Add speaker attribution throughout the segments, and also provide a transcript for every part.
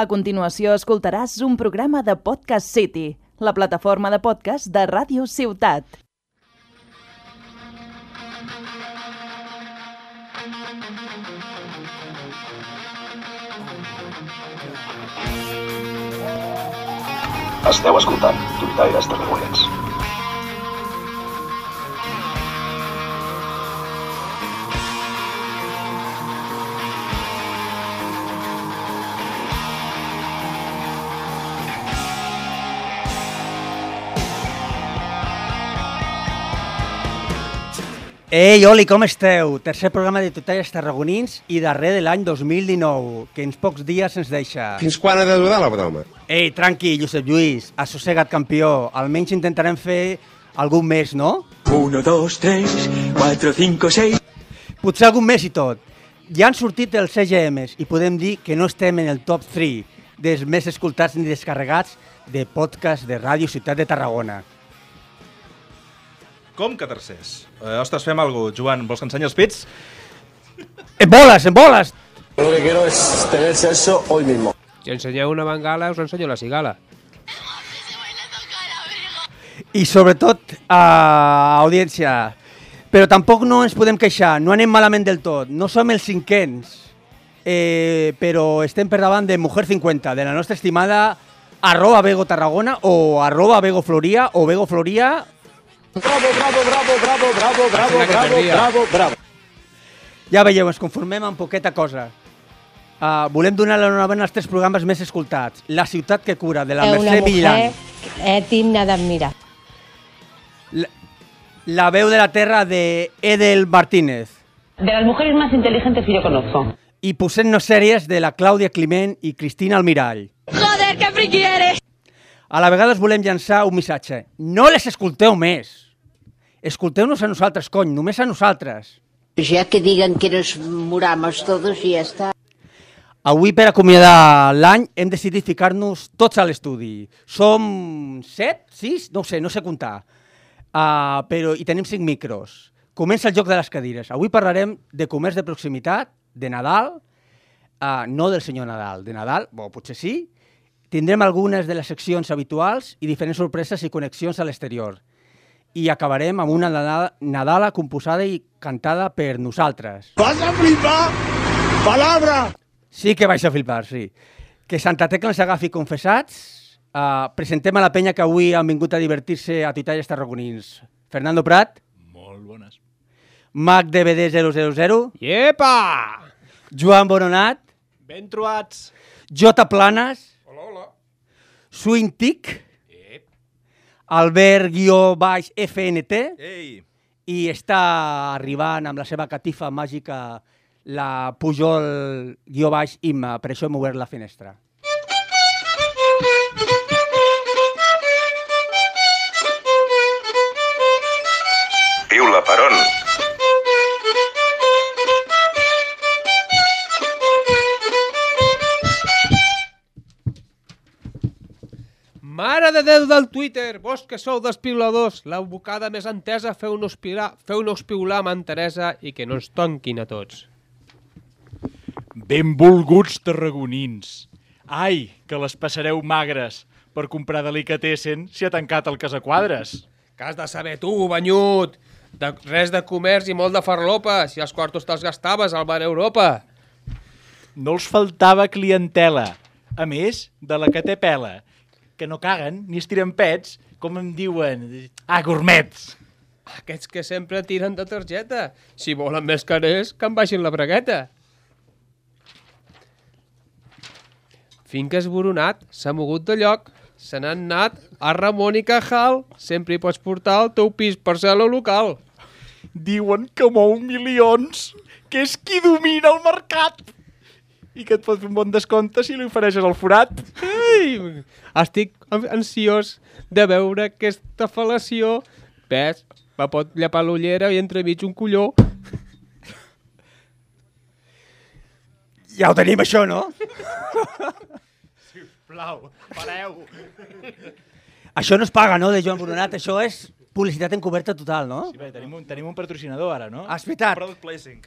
Speaker 1: A continuació escoltaràs un programa de Podcast City, la plataforma de podcast de Ràdio Ciutat.
Speaker 2: Esteu escoltant Tuitaires Tarragonets.
Speaker 3: Ei, Oli, com esteu? Tercer programa de Tutalles Tarragonins i darrer de l'any 2019, que en pocs dies ens deixa.
Speaker 4: Fins quan ha de durar la broma?
Speaker 3: Ei, tranqui, Josep Lluís, assossega't campió. Almenys intentarem fer algun mes, no?
Speaker 5: 1, 2, 3, 4, 5, 6.
Speaker 3: Potser algun mes i tot. Ja han sortit els CGMs i podem dir que no estem en el top 3 dels més escoltats ni descarregats de podcast de Ràdio Ciutat de Tarragona.
Speaker 6: Com que tercers? Eh, ostres, fem alguna cosa. Joan, vols que ensenyi els pits?
Speaker 3: En boles, en boles!
Speaker 7: Lo que quiero es tener sexo hoy mismo.
Speaker 8: Si ensenyeu una bengala, us ensenyo la cigala.
Speaker 3: I sobretot, a audiència, però tampoc no ens podem queixar, no anem malament del tot, no som els cinquens, eh, però estem per davant de Mujer 50, de la nostra estimada arroba Bego Tarragona o arroba Bego Floria o Bego Floria
Speaker 7: Bravo, bravo, bravo, bravo, bravo, bravo,
Speaker 8: que
Speaker 7: bravo, bravo, bravo.
Speaker 3: Ja veieu, ens conformem amb poqueta cosa. Uh, volem donar l'enhorabona als tres programes més escoltats. La ciutat que cura, de la Mercè
Speaker 9: mujer es digna de admirar.
Speaker 3: La, la veu de la terra de Edel Martínez.
Speaker 10: De las mujeres más inteligentes que yo conozco.
Speaker 3: I posem-nos sèries de la Clàudia Climent i Cristina Almirall.
Speaker 9: Joder, qué friki eres.
Speaker 3: A la vegada us volem llançar un missatge. No les escolteu més. Escolteu-nos a nosaltres, cony, només a nosaltres.
Speaker 11: Ya que digan que nos muramos todos y ya está.
Speaker 3: Avui, per acomiadar l'any, hem decidit ficar-nos tots a l'estudi. Som set, sis, no sé, no sé comptar. Uh, però hi tenim cinc micros. Comença el joc de les cadires. Avui parlarem de comerç de proximitat, de Nadal, uh, no del senyor Nadal, de Nadal, bo, potser sí. Tindrem algunes de les seccions habituals i diferents sorpreses i connexions a l'exterior. I acabarem amb una Nadala, Nadala composada i cantada per nosaltres.
Speaker 7: ¡Vas a flipar! ¡Palabra!
Speaker 3: Sí que vais a flipar, sí. Que Santa Tecla ens agafi confessats. Uh, presentem a la penya que avui han vingut a divertir-se a Titalles Tarragonins. Fernando Prat,
Speaker 6: Molt bones.
Speaker 3: Mac DVD 000,
Speaker 8: Iepa!
Speaker 3: Joan Boronat,
Speaker 6: Ben trobats.
Speaker 3: J Planes. Swing Tic, Albert guió baix FNT
Speaker 6: Ei,
Speaker 3: i està arribant amb la seva catifa màgica la Pujol guió baix Imma, per això hem obert la finestra.
Speaker 2: Piula per on?
Speaker 8: Mare de Déu del Twitter, vos que sou dels piuladors, la bocada més entesa, feu-nos piular, feu-nos piular amb en Teresa i que no ens tonquin a tots.
Speaker 12: Benvolguts tarragonins. Ai, que les passareu magres per comprar delicatessen si ha tancat el Casaquadres.
Speaker 8: Que has de saber tu, banyut! De, res de comerç i molt de farlopa, si els quartos te'ls gastaves al bar Europa.
Speaker 12: No els faltava clientela. A més, de la que té pela, que no caguen ni estiren pets, com em diuen, ah, gourmets.
Speaker 8: Aquests que sempre tiren de targeta. Si volen més carers, que em baixin la bragueta. Finques Boronat s'ha mogut de lloc. Se n'han anat a Ramon i Cajal. Sempre hi pots portar el teu pis parcel·la local.
Speaker 12: Diuen que mou milions, que és qui domina el mercat i que et pot fer un bon descompte si li ofereixes el forat.
Speaker 8: Ai, estic ansiós de veure aquesta fal·lació. Ves, me pot llapar l'ullera i entremig un colló.
Speaker 3: Ja ho tenim, això, no?
Speaker 12: Sisplau, pareu.
Speaker 3: Això no es paga, no, de Joan Boronat? Això és publicitat encoberta total, no?
Speaker 12: Sí, bé, tenim un, tenim un patrocinador ara, no?
Speaker 3: Ah, és veritat.
Speaker 6: Product placing.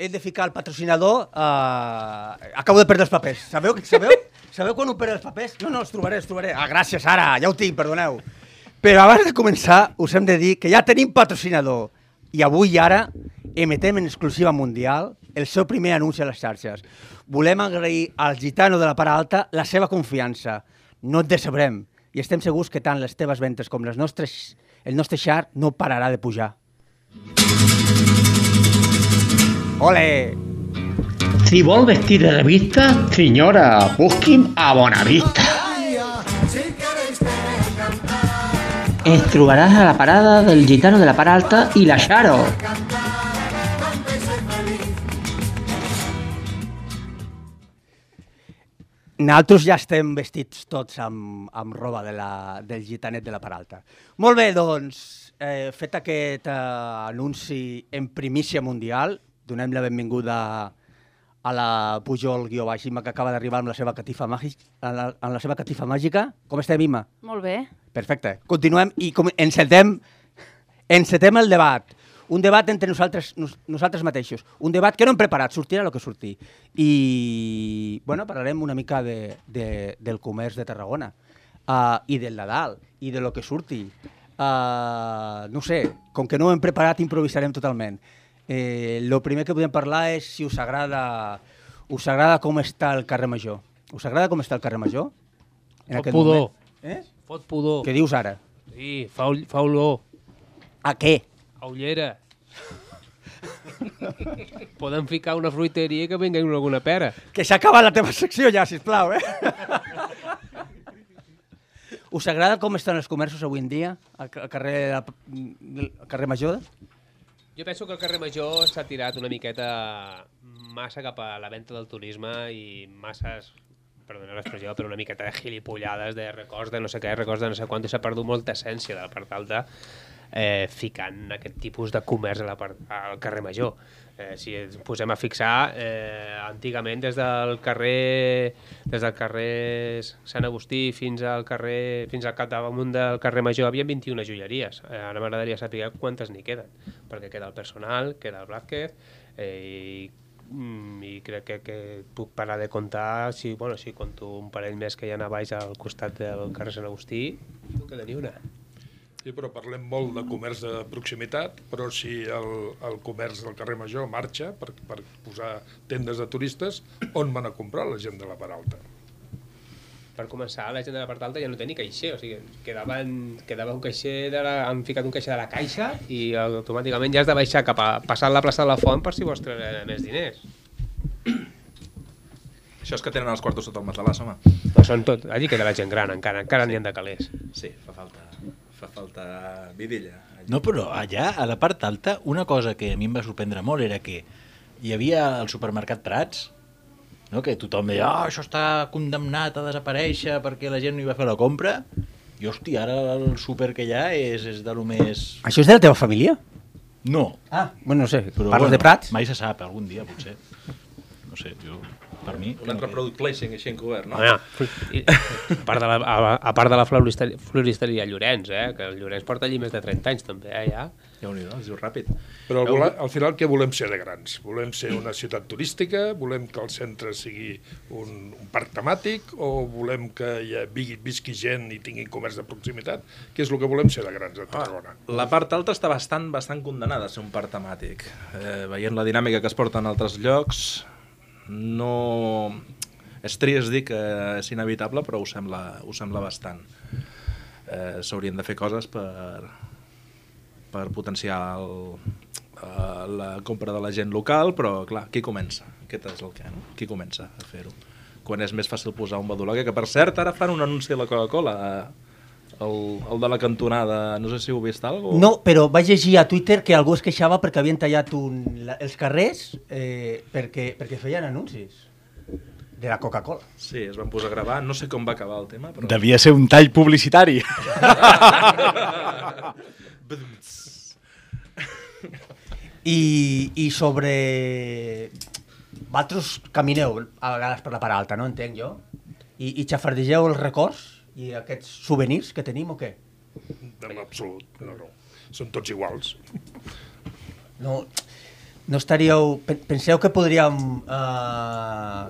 Speaker 3: Hem de ficar el patrocinador... Uh, acabo de perdre els papers. Sabeu, sabeu, sabeu quan ho perd els papers? No, no, els trobaré, els trobaré. Ah, gràcies, ara, ja ho tinc, perdoneu. Però abans de començar, us hem de dir que ja tenim patrocinador. I avui i ara emetem en exclusiva mundial el seu primer anunci a les xarxes. Volem agrair al gitano de la part alta la seva confiança. No et decebrem i estem segurs que tant les teves ventes com les nostres, el nostre xar no pararà de pujar. Ole!
Speaker 4: Si vol vestir de revista, senyora, busqui'm a Bonavista. Ens trobaràs a la parada del Gitano de la Part Alta i la Xaro.
Speaker 3: Nosaltres ja estem vestits tots amb, amb roba de la, del gitanet de la part alta. Molt bé, doncs, eh, fet aquest eh, anunci en primícia mundial, donem la benvinguda a la Pujol guió baix Imma, que acaba d'arribar amb la seva catifa màgica. Amb la, seva catifa màgica. Com estem, Imma?
Speaker 13: Molt bé.
Speaker 3: Perfecte. Continuem i com, encetem, encetem el debat. Un debat entre nosaltres, nos, nosaltres mateixos. Un debat que no hem preparat, sortirà el que surti. I, bueno, parlarem una mica de, de, del comerç de Tarragona uh, i del Nadal i de lo que surti. Uh, no sé, com que no ho hem preparat, improvisarem totalment. Eh, lo primer que podem parlar és si us agrada, us agrada com està el carrer Major. Us agrada com està el carrer Major?
Speaker 8: Fot pudor.
Speaker 3: moment? Eh?
Speaker 8: Fot pudor.
Speaker 3: Què dius ara?
Speaker 8: Sí, fa, ol- fa olor.
Speaker 3: A què?
Speaker 8: A ullera. Podem ficar una fruiteria que vengui alguna pera.
Speaker 3: Que s'ha acabat la teva secció ja, sisplau, eh? Us agrada com estan els comerços avui en dia, al, ca- al carrer, al carrer Major?
Speaker 8: Jo penso que el carrer Major s'ha tirat una miqueta massa cap a la venda del turisme i masses, perdona l'expressió, però una miqueta de gilipollades, de records de no sé què, records de no sé quant, i s'ha perdut molta essència de la part alta eh, ficant aquest tipus de comerç a la part, al carrer Major. Eh, si ens posem a fixar, eh, antigament des del carrer des del carrer Sant Agustí fins al carrer fins al capdamunt del carrer Major havia 21 joieries. Eh, ara m'agradaria saber quantes n'hi queden, perquè queda el personal, queda el Blázquez, eh, i, i crec que, que puc parar de comptar, si, bueno, si conto un parell més que hi ha a baix al costat del carrer Sant Agustí, no queda ni una.
Speaker 14: Sí, però parlem molt de comerç de proximitat, però si el, el comerç del carrer Major marxa per, per posar tendes de turistes, on van a comprar la gent de la part alta?
Speaker 8: per començar, la gent de la part alta ja no té ni caixer, o sigui, quedaven, quedava un caixer, de la, han ficat un caixer de la caixa i automàticament ja has de baixar cap a passar la plaça de la Font per si vols treure més diners.
Speaker 6: Això és que tenen els quartos sota el matalàs, home.
Speaker 8: No són tot, allí queda la gent gran encara, encara n'hi ha de calés.
Speaker 6: Sí, fa falta, fa falta vidilla.
Speaker 12: No, però allà, a la part alta, una cosa que a mi em va sorprendre molt era que hi havia el supermercat Prats, no? que tothom deia, oh, això està condemnat a desaparèixer perquè la gent no hi va fer la compra, i hosti, ara el súper que hi ha és, és de lo més...
Speaker 3: Això és de la teva família?
Speaker 12: No.
Speaker 3: Ah, bueno, no sé,
Speaker 12: Però,
Speaker 3: parles
Speaker 12: bueno,
Speaker 3: de Prats?
Speaker 12: Mai se sap, algun dia, potser. No sé, jo, per mi...
Speaker 6: Un altre product placing així encobert, no?
Speaker 8: Home, i, a part de la, a, a part de la floristeria, floristeria Llorenç, eh, que el Llorenç porta allí més de 30 anys també, eh, ja.
Speaker 6: déu nhi es diu ràpid.
Speaker 14: Però al, vola, al final què volem ser de grans? Volem ser una ciutat turística? Volem que el centre sigui un, un parc temàtic? O volem que hi ha, visqui, visqui gent i tinguin comerç de proximitat? Què és el que volem ser de grans a Tarragona?
Speaker 6: La part alta està bastant bastant condenada a ser un parc temàtic. Eh, veient la dinàmica que es porta en altres llocs, no... És trist dir que és inevitable, però ho sembla, ho sembla bastant. Eh, S'haurien de fer coses per, per potenciar el, eh, la compra de la gent local, però clar, qui comença? Aquest és el que, no? Qui comença a fer-ho? Quan és més fàcil posar un badulaguer, que per cert ara fan un anunci a la Coca-Cola, eh, el, el de la cantonada, no sé si heu vist alguna
Speaker 3: No, però vaig llegir a Twitter que algú es queixava perquè havien tallat un, la, els carrers eh, perquè, perquè feien anuncis de la Coca-Cola.
Speaker 6: Sí, es van posar a gravar, no sé com va acabar el tema, però...
Speaker 12: Devia ser un tall publicitari.
Speaker 3: I, I sobre... Vosaltres camineu a vegades per la part alta, no entenc jo? I, i xafardegeu els records i aquests souvenirs que tenim o què?
Speaker 14: En absolut, no, no. Són tots iguals.
Speaker 3: No, no estaríeu... pe- Penseu que podríem eh,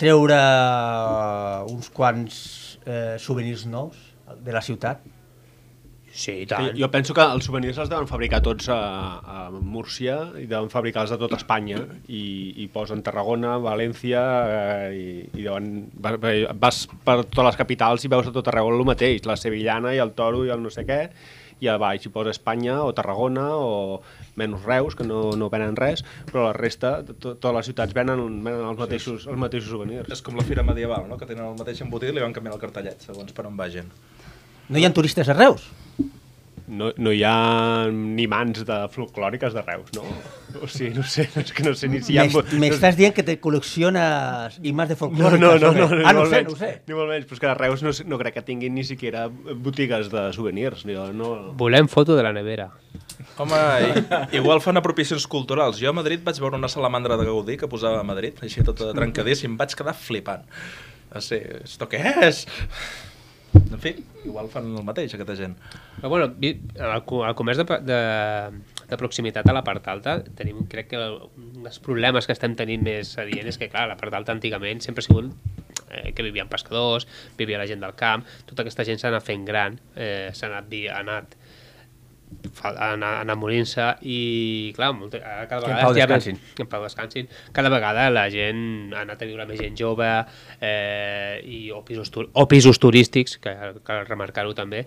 Speaker 3: treure uns quants eh, souvenirs nous de la ciutat?
Speaker 8: Sí, i
Speaker 13: Jo, jo penso que els souvenirs els deuen fabricar tots a, a Múrcia i deuen fabricar-los de tota Espanya i, i posen Tarragona, València eh, i, i deuen, va- va- vas per totes les capitals i veus a tot arreu el mateix, la sevillana i el toro i el no sé què i a baix hi posa Espanya o Tarragona o menys Reus, que no, no venen res, però la resta, to, totes les ciutats venen, venen els, mateixos, els mateixos souvenirs.
Speaker 6: És com la fira medieval, no? que tenen el mateix embotit i li van canviant el cartellet, segons per on vagin.
Speaker 3: No hi ha turistes a Reus?
Speaker 13: No, no hi ha ni mans de folclòriques de Reus, no? O sigui, no sé, és que no sé ni si hi ha...
Speaker 3: M'est- M'estàs dient que te col·lecciones imatges de
Speaker 13: No,
Speaker 3: folclòriques?
Speaker 13: no, no,
Speaker 3: o què?
Speaker 13: no, ni
Speaker 3: ah, no ho sé,
Speaker 13: menys,
Speaker 3: no ho sé.
Speaker 13: Ni molt menys, però és que a Reus no, sé- no crec que tinguin ni siquiera botigues de souvenirs. Jo no...
Speaker 8: Volem foto de la nevera.
Speaker 6: Home, i, igual fan apropiacions culturals. Jo a Madrid vaig veure una salamandra de Gaudí que posava a Madrid, així tota trencadíssim, vaig quedar flipant. O sigui, esto què és? En fi, igual fan el mateix, aquesta gent.
Speaker 8: Però bueno, el, co- el comerç de, de, de proximitat a la part alta, tenim, crec que un dels problemes que estem tenint més adient és que, clar, la part alta antigament sempre ha sigut eh, que vivien pescadors, vivia la gent del camp, tota aquesta gent s'ha anat fent gran, eh, s'ha anat, anat ha anat morint-se i clar, molta, ara cada
Speaker 3: Que en
Speaker 8: vegada
Speaker 3: pau descansin.
Speaker 8: que en pau descansin. Cada vegada la gent ha anat a viure més gent jove eh, i, o, pisos, o pisos turístics que cal remarcar-ho també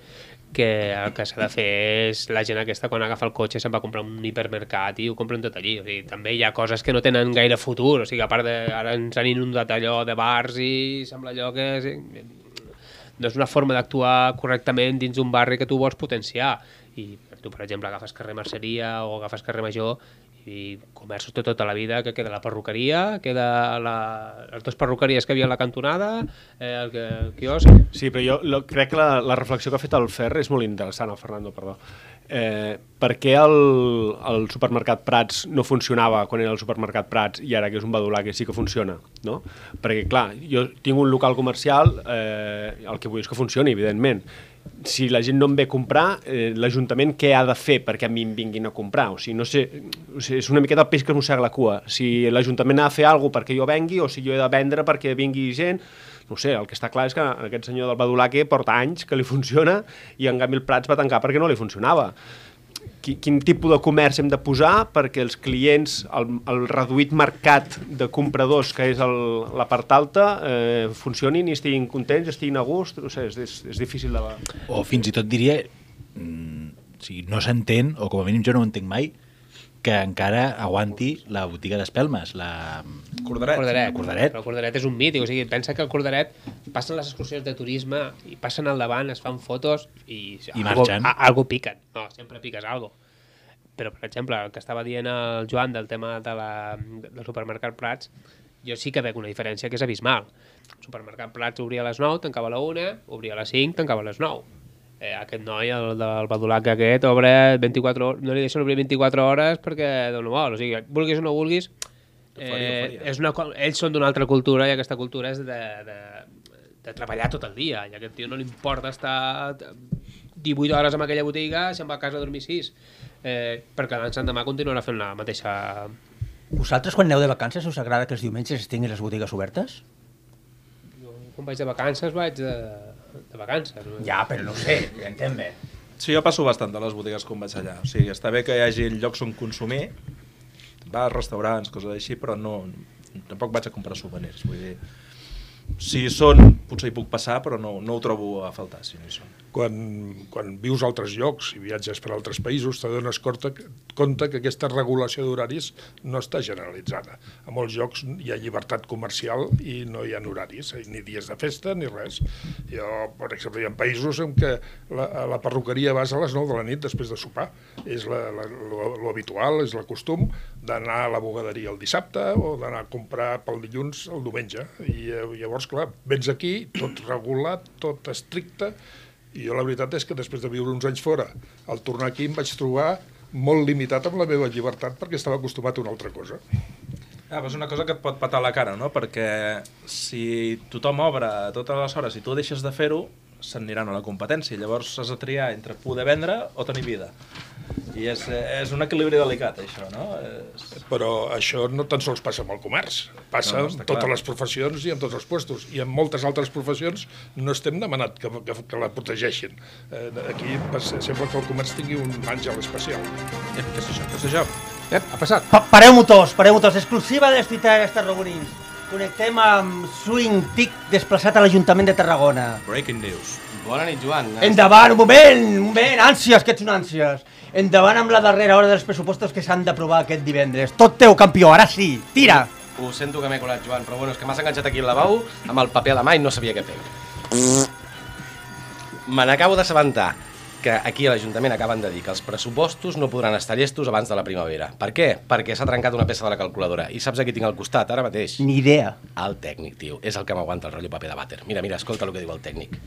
Speaker 8: que el que s'ha de fer és la gent aquesta quan agafa el cotxe se'n va comprar un hipermercat i ho compren tot allí. O sigui, també hi ha coses que no tenen gaire futur o sigui, a part de, ara ens han inundat allò de bars i sembla allò que és, no és una forma d'actuar correctament dins d'un barri que tu vols potenciar. I tu per exemple agafes carrer Merceria o agafes carrer Major i comerços de tota la vida que queda la perruqueria queda la, les dues perruqueries que havia a la cantonada eh, el, el quiosc
Speaker 13: Sí, però jo lo, crec que la, la reflexió que ha fet el Fer és molt interessant, el Fernando, perdó. Eh, per què el, el supermercat Prats no funcionava quan era el supermercat Prats i ara que és un badulà que sí que funciona, no? Perquè, clar, jo tinc un local comercial, eh, el que vull és que funcioni, evidentment. Si la gent no em ve a comprar, eh, l'Ajuntament què ha de fer perquè a mi em vinguin a comprar? O sigui, no sé, o sigui, és una miqueta el peix que mossega la cua. Si l'Ajuntament ha de fer alguna perquè jo vengui o si jo he de vendre perquè vingui gent no sé, el que està clar és que aquest senyor del Badulaque porta anys que li funciona i en canvi el Prats va tancar perquè no li funcionava. Qui, quin tipus de comerç hem de posar perquè els clients, el, el reduït mercat de compradors que és el, la part alta, eh, funcionin i estiguin contents, estiguin a gust, no sé, és, és, és difícil de...
Speaker 12: O fins i tot diria, mm, sigui, no s'entén, o com a mínim jo no ho entenc mai, que encara aguanti la botiga d'espelmes, la...
Speaker 6: Cordaret.
Speaker 8: Cordaret.
Speaker 12: Cordaret.
Speaker 8: Però el Cordaret és un mític, o sigui, pensa que el Cordaret passen les excursions de turisme i passen al davant, es fan fotos i,
Speaker 12: I
Speaker 8: algo,
Speaker 12: marxen.
Speaker 8: a, algo piquen. No, sempre piques algo. Però, per exemple, el que estava dient el Joan del tema de la, del supermercat Prats, jo sí que veig una diferència que és abismal. El supermercat Prats obria a les 9, tancava a la 1, obria a les 5, tancava a les 9. Eh, aquest noi, el del badulac aquest, obre 24 hores, no li deixen obrir 24 hores perquè dona vol. O sigui, vulguis o no vulguis, eh,
Speaker 6: faria.
Speaker 8: és una, ells són d'una altra cultura i aquesta cultura és de, de, de treballar tot el dia i a aquest tio no li importa estar 18 hores en aquella botiga se'n va a casa a dormir 6 eh, perquè l'endemà continuarà fent la mateixa
Speaker 3: Vosaltres, quan aneu de vacances, us agrada que els diumenges es tinguin les botigues obertes?
Speaker 8: quan vaig de vacances vaig de, de vacances no?
Speaker 3: Ja, però no ho sé, entenc bé.
Speaker 6: Sí, jo passo bastant de les botigues quan vaig allà. O sigui, està bé que hi hagi llocs on consumir, bars, restaurants, coses així, però no, tampoc vaig a comprar souvenirs. Vull dir, si hi són, potser hi puc passar, però no, no ho trobo a faltar, si no hi són.
Speaker 14: quan, quan vius a altres llocs i viatges per altres països, te dones compte, que aquesta regulació d'horaris no està generalitzada. A molts llocs hi ha llibertat comercial i no hi ha horaris, eh, ni dies de festa ni res. Jo, per exemple, hi ha països en què la, la perruqueria vas a les 9 de la nit després de sopar. És la, la, lo, lo habitual, és el costum d'anar a la bogaderia el dissabte o d'anar a comprar pel dilluns el diumenge. I eh, llavors, clar, vens aquí, tot regulat, tot estricte, i jo la veritat és que després de viure uns anys fora, al tornar aquí em vaig trobar molt limitat amb la meva llibertat perquè estava acostumat a una altra cosa.
Speaker 6: Ah, és una cosa que et pot patar la cara, no? Perquè si tothom obre totes les hores i tu deixes de fer-ho, s'aniran a la competència. Llavors has de triar entre poder vendre o tenir vida. I és, és un equilibri delicat, això, no? És...
Speaker 14: Però això no tan sols passa amb el comerç, passa
Speaker 6: No, no,
Speaker 14: en totes
Speaker 6: clar.
Speaker 14: les professions i en tots els puestos. I en moltes altres professions no estem demanat que, que, que la protegeixin. Eh, aquí passa- sembla que el comerç tingui un àngel especial.
Speaker 6: Eh, què és això? Què és això?
Speaker 8: Eh, ha passat.
Speaker 3: Pa Pareu-m'ho tots, pareu-ho tots. Exclusiva de les tuitaires tarragonins. Connectem amb Swing Tic desplaçat a l'Ajuntament de Tarragona.
Speaker 6: Breaking news.
Speaker 15: Bona nit, Joan.
Speaker 3: Endavant, un moment, un moment, ànsies, que ets un ànsies. Endavant amb la darrera hora dels pressupostos que s'han d'aprovar aquest divendres. Tot teu, campió, ara sí, tira.
Speaker 15: Ho sento que m'he colat, Joan, però bueno, és que m'has enganxat aquí al lavabo amb el paper a la mà i no sabia què fer. Me n'acabo d'assabentar que aquí a l'Ajuntament acaben de dir que els pressupostos no podran estar llestos abans de la primavera. Per què? Perquè s'ha trencat una peça de la calculadora. I saps a qui tinc al costat ara mateix?
Speaker 3: Ni idea.
Speaker 15: El tècnic, tio. És el que m'aguanta el rotllo paper de vàter. Mira, mira, escolta el que diu el tècnic.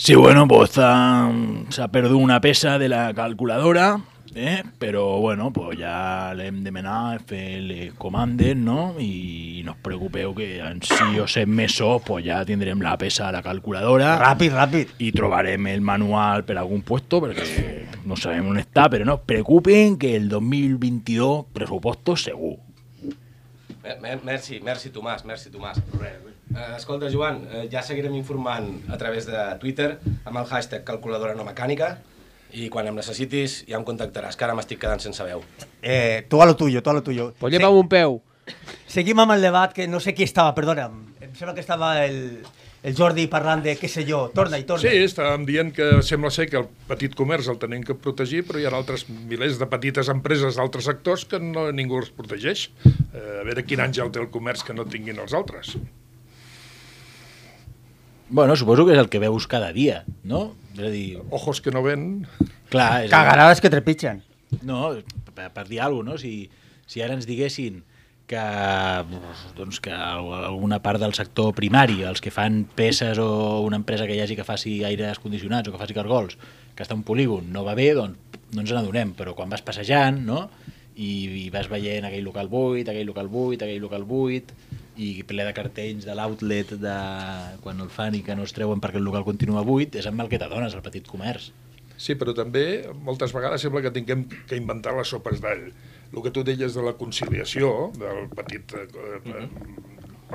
Speaker 16: Sí, bueno, pues ah, se ha perdido una pesa de la calculadora, ¿eh? pero bueno, pues ya le hem demanat fer les comandes, ¿no? I no us preocupeu que en 6 o 7 mesos pues ya tindrem la pesa de la calculadora.
Speaker 3: Ràpid, ràpid.
Speaker 16: I trobarem el manual per algun puesto, perquè no sabem on està, però no es preocupen que el 2022 pressupostos segur.
Speaker 15: Mer- mer- Merci, merci Tomàs, merci Tomàs. Eh, escolta, Joan, eh, ja seguirem informant a través de Twitter amb el hashtag calculadora no mecànica i quan em necessitis ja em contactaràs, que ara m'estic quedant sense veu.
Speaker 3: Eh, tu a lo tuyo, tu a lo tuyo.
Speaker 8: Pues lleva un peu.
Speaker 3: Seguim amb el debat, que no sé qui estava, perdona'm. Em sembla que estava el, el Jordi parlant de què sé jo. Torna i torna.
Speaker 14: Sí, estàvem dient que sembla ser que el petit comerç el tenim que protegir, però hi ha altres milers de petites empreses d'altres sectors que no, ningú els protegeix. Eh, a veure quin àngel té el comerç que no tinguin els altres.
Speaker 12: Bueno, suposo que és el que veus cada dia, no? És a dir...
Speaker 14: Ojos que no ven...
Speaker 12: Clar, és
Speaker 3: Cagarades que trepitgen.
Speaker 12: No, per, per dir alguna cosa, no? Si, si ara ens diguessin que, doncs, que al- alguna part del sector primari, els que fan peces o una empresa que hi hagi que faci aires condicionats o que faci cargols, que està en un polígon, no va bé, doncs no ens n'adonem, però quan vas passejant, no?, i, i vas veient aquell local buit, aquell local buit, aquell local buit, i ple de cartells de l'outlet de quan el fan i que no es treuen perquè el local continua buit, és amb el que t'adones, el petit comerç.
Speaker 14: Sí, però també moltes vegades sembla que tinguem que inventar les sopes d'all. El que tu deies de la conciliació del petit eh,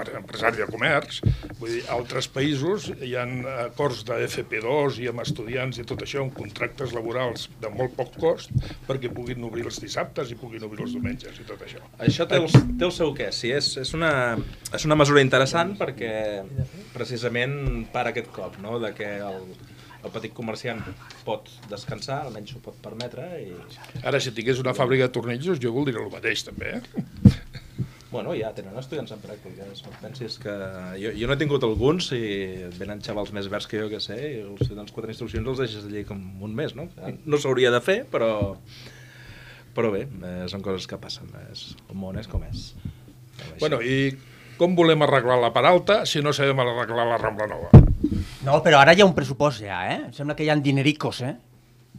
Speaker 14: eh, empresari de comerç, vull dir, a altres països hi ha acords de FP2 i amb estudiants i tot això, amb contractes laborals de molt poc cost perquè puguin obrir els dissabtes i puguin obrir els diumenges i tot això.
Speaker 6: Això té el, té el seu què, sí, és, és, una, és una mesura interessant perquè precisament para aquest cop, no?, de que el, el petit comerciant pot descansar, almenys ho pot permetre, i...
Speaker 14: Ara, si tingués una fàbrica de tornillos, jo voldria el mateix, també, eh?
Speaker 6: Bueno, ja tenen estudiants en pràctiques, no pensis que... Jo, jo no he tingut alguns i venen xavals més verds que jo que sé, i els tens quatre instruccions els deixes allí com un mes, no? No s'hauria de fer, però... Però bé, eh, són coses que passen, és, el món és com és.
Speaker 14: Bueno, i com volem arreglar la Peralta si no sabem arreglar la Rambla Nova?
Speaker 3: No, però ara hi ha un pressupost ja, eh? Em sembla que hi ha dinericos, eh?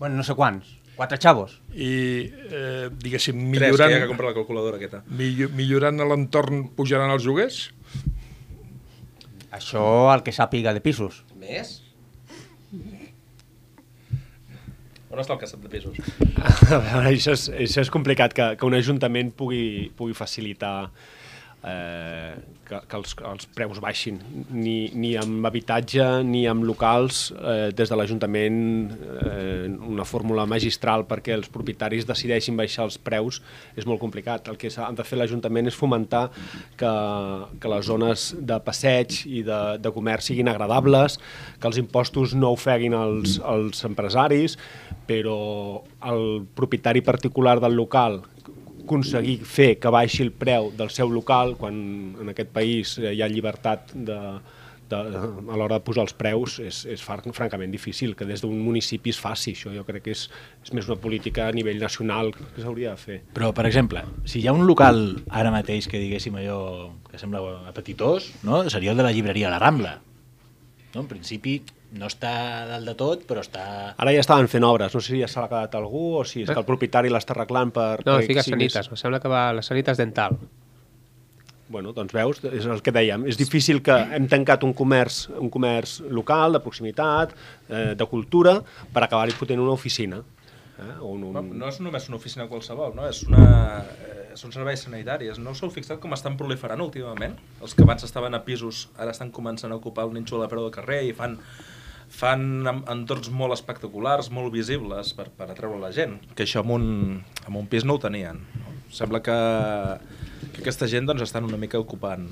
Speaker 3: Bueno, no sé quants. Quatre xavos.
Speaker 14: I, eh, diguéssim,
Speaker 6: Tres,
Speaker 14: millorant...
Speaker 6: que hi ha que comprar la calculadora aquesta.
Speaker 14: Millo, millorant l'entorn pujaran els lloguers?
Speaker 3: Això el que sàpiga de pisos.
Speaker 15: Més?
Speaker 6: On està el casset de pisos?
Speaker 13: A veure, això és, això és complicat, que, que un ajuntament pugui, pugui facilitar eh, que, que els, els preus baixin, ni, ni amb habitatge ni amb locals, eh, des de l'Ajuntament eh, una fórmula magistral perquè els propietaris decideixin baixar els preus és molt complicat. El que s'ha de fer l'Ajuntament és fomentar que, que les zones de passeig i de, de comerç siguin agradables, que els impostos no ofeguin els, els empresaris, però el propietari particular del local aconseguir fer que baixi el preu del seu local quan en aquest país eh, hi ha llibertat de, de, a l'hora de posar els preus és, és francament difícil que des d'un municipi es faci això jo crec que és, és més una política a nivell nacional que s'hauria de fer
Speaker 12: Però, per exemple, si hi ha un local ara mateix que diguéssim allò que sembla apetitós, no? seria el de la llibreria La Rambla. No? En principi no està dalt de tot, però està...
Speaker 13: Ara ja estaven fent obres, no sé si ja s'ha quedat algú o si és que el propietari l'està arreglant per...
Speaker 8: No,
Speaker 13: perquè
Speaker 8: fica sanites, em sembla que va a les sanites dental.
Speaker 13: Bueno, doncs veus, és el que dèiem. És difícil que hem tancat un comerç, un comerç local, de proximitat, eh, de cultura, per acabar-hi fotent una oficina. Eh? Un, un...
Speaker 6: No, no és només una oficina qualsevol, no? És una, eh, són serveis sanitaris. No us heu fixat com estan proliferant últimament? Els que abans estaven a pisos ara estan començant a ocupar un nínxol a peu del carrer i fan fan en- entorns molt espectaculars, molt visibles per, per atreure la gent, que això en un, en un pis no ho tenien. No? Sembla que, que aquesta gent doncs, estan una mica ocupant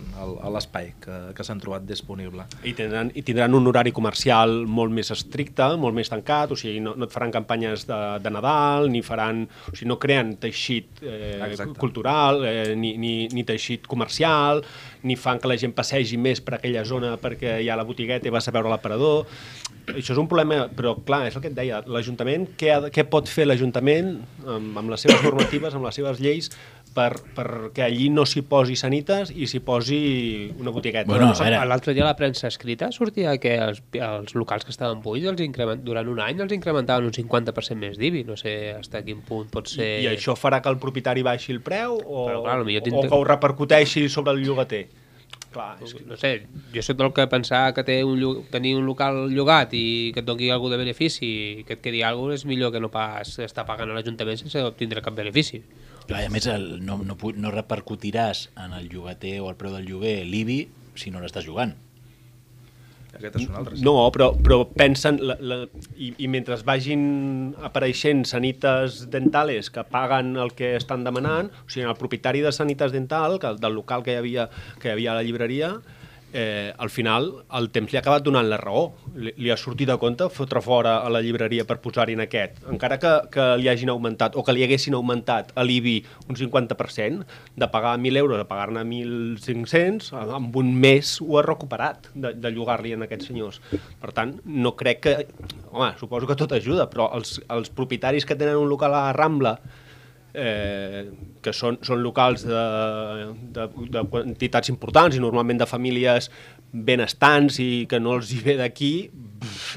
Speaker 6: l'espai que, que s'han trobat disponible.
Speaker 13: I tindran, I tindran un horari comercial molt més estricte, molt més tancat, o sigui, no, no et faran campanyes de, de Nadal, ni faran... O sigui, no creen teixit eh,
Speaker 6: Exacte.
Speaker 13: cultural, eh, ni, ni, ni teixit comercial, ni fan que la gent passegi més per aquella zona perquè hi ha la botigueta i vas a veure l'aparador. Això és un problema, però clar, és el que et deia, l'Ajuntament, què, ha, què pot fer l'Ajuntament amb, amb les seves normatives, amb les seves lleis, per, perquè allí no s'hi posi sanites i s'hi posi una botigueta.
Speaker 8: Bueno, L'altre dia a la premsa escrita sortia que els, els locals que estaven buits els increment, durant un any els incrementaven un 50% més d'IBI. No sé fins a quin punt pot ser...
Speaker 13: I això farà que el propietari baixi el preu o,
Speaker 8: Però, clar,
Speaker 13: o que ho repercuteixi sobre el llogater? Clar, és que...
Speaker 8: No sé, jo soc del que pensar que té un, llo- tenir un local llogat i que et doni algú de benefici i que et quedi alguna és millor que no pas estar pagant a l'Ajuntament sense obtindre cap benefici.
Speaker 16: Clar, i a més, el, no, no, no repercutiràs en el llogater o el preu del lloguer l'IBI si no l'estàs jugant.
Speaker 6: Aquest és un altre.
Speaker 13: No, però, però pensen, la, la, i, i mentre vagin apareixent sanites dentales que paguen el que estan demanant, o sigui, el propietari de sanites dental, que, del local que hi havia, que hi havia a la llibreria, eh, al final el temps li ha acabat donant la raó. Li, li ha sortit de compte fotre fora a la llibreria per posar-hi en aquest. Encara que, que li hagin augmentat o que li haguessin augmentat a l'IBI un 50%, de pagar 1.000 euros a pagar-ne 1.500, amb un mes ho ha recuperat de, de llogar-li en aquests senyors. Per tant, no crec que... Home, suposo que tot ajuda, però els, els propietaris que tenen un local a la Rambla eh, que són, són locals de, de, de quantitats importants i normalment de famílies benestants i que no els hi ve d'aquí,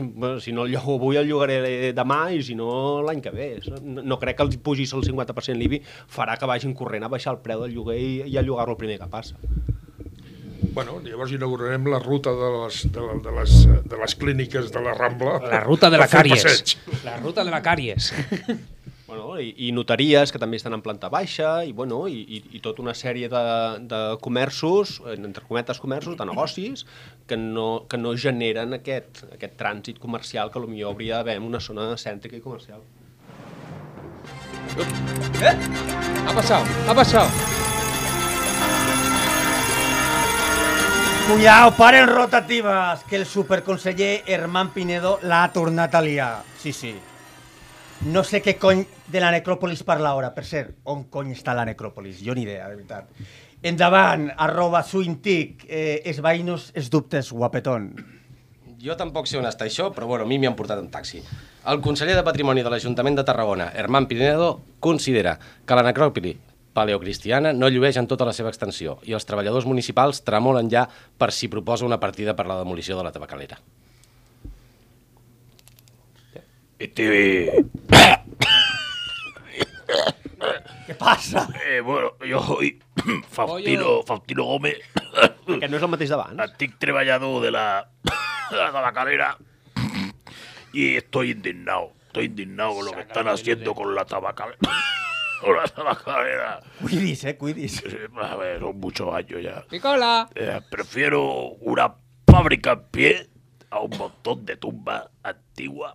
Speaker 13: bueno, si no el llogo avui el llogaré demà i si no l'any que ve. No, no crec que els pugis el 50% l'IBI farà que vagin corrent a baixar el preu del lloguer i, i a llogar-lo el primer que passa.
Speaker 14: Bueno, llavors inaugurarem la ruta de les, de, la- de les, de les clíniques de la Rambla.
Speaker 8: La ruta de la càries. La ruta de la càries.
Speaker 13: Bueno, i, i notaries que també estan en planta baixa i, bueno, i, i, i tota una sèrie de, de comerços, entre cometes comerços, de negocis, que no, que no generen aquest, aquest trànsit comercial que potser hauria d'haver en una zona cèntrica i comercial.
Speaker 8: Eh? Ha passat, ha passat.
Speaker 3: Cuidao, paren rotatives, que el superconseller Herman Pinedo l'ha tornat a liar. Sí, sí. No sé què cony de la necròpolis parla ara. Per cert, on cony està la necròpolis? Jo ni idea, de veritat. Endavant, arroba suintic, eh, esvaïnos els dubtes, guapetón.
Speaker 15: Jo tampoc sé on està això, però bueno, a mi m'hi han portat en taxi. El conseller de Patrimoni de l'Ajuntament de Tarragona, Herman Pinedo, considera que la necròpoli paleocristiana no llueix en tota la seva extensió i els treballadors municipals tremolen ja per si proposa una partida per la demolició de la tabacalera.
Speaker 16: Este...
Speaker 3: ¿Qué pasa?
Speaker 16: Eh, bueno, jo soy Faustino, Faustino Gómez.
Speaker 13: Que no és el mateix d'abans.
Speaker 16: Antic treballador de la, de la tabacalera. Y estoy indignado. Estoy indignado con lo que están haciendo con la tabacalera. Con la tabacalera.
Speaker 3: Cuidis, eh, cuidis.
Speaker 16: A ver, son muchos años ya.
Speaker 8: Nicola.
Speaker 16: Eh, prefiero una fábrica en pie a un montón de tumbas antiguas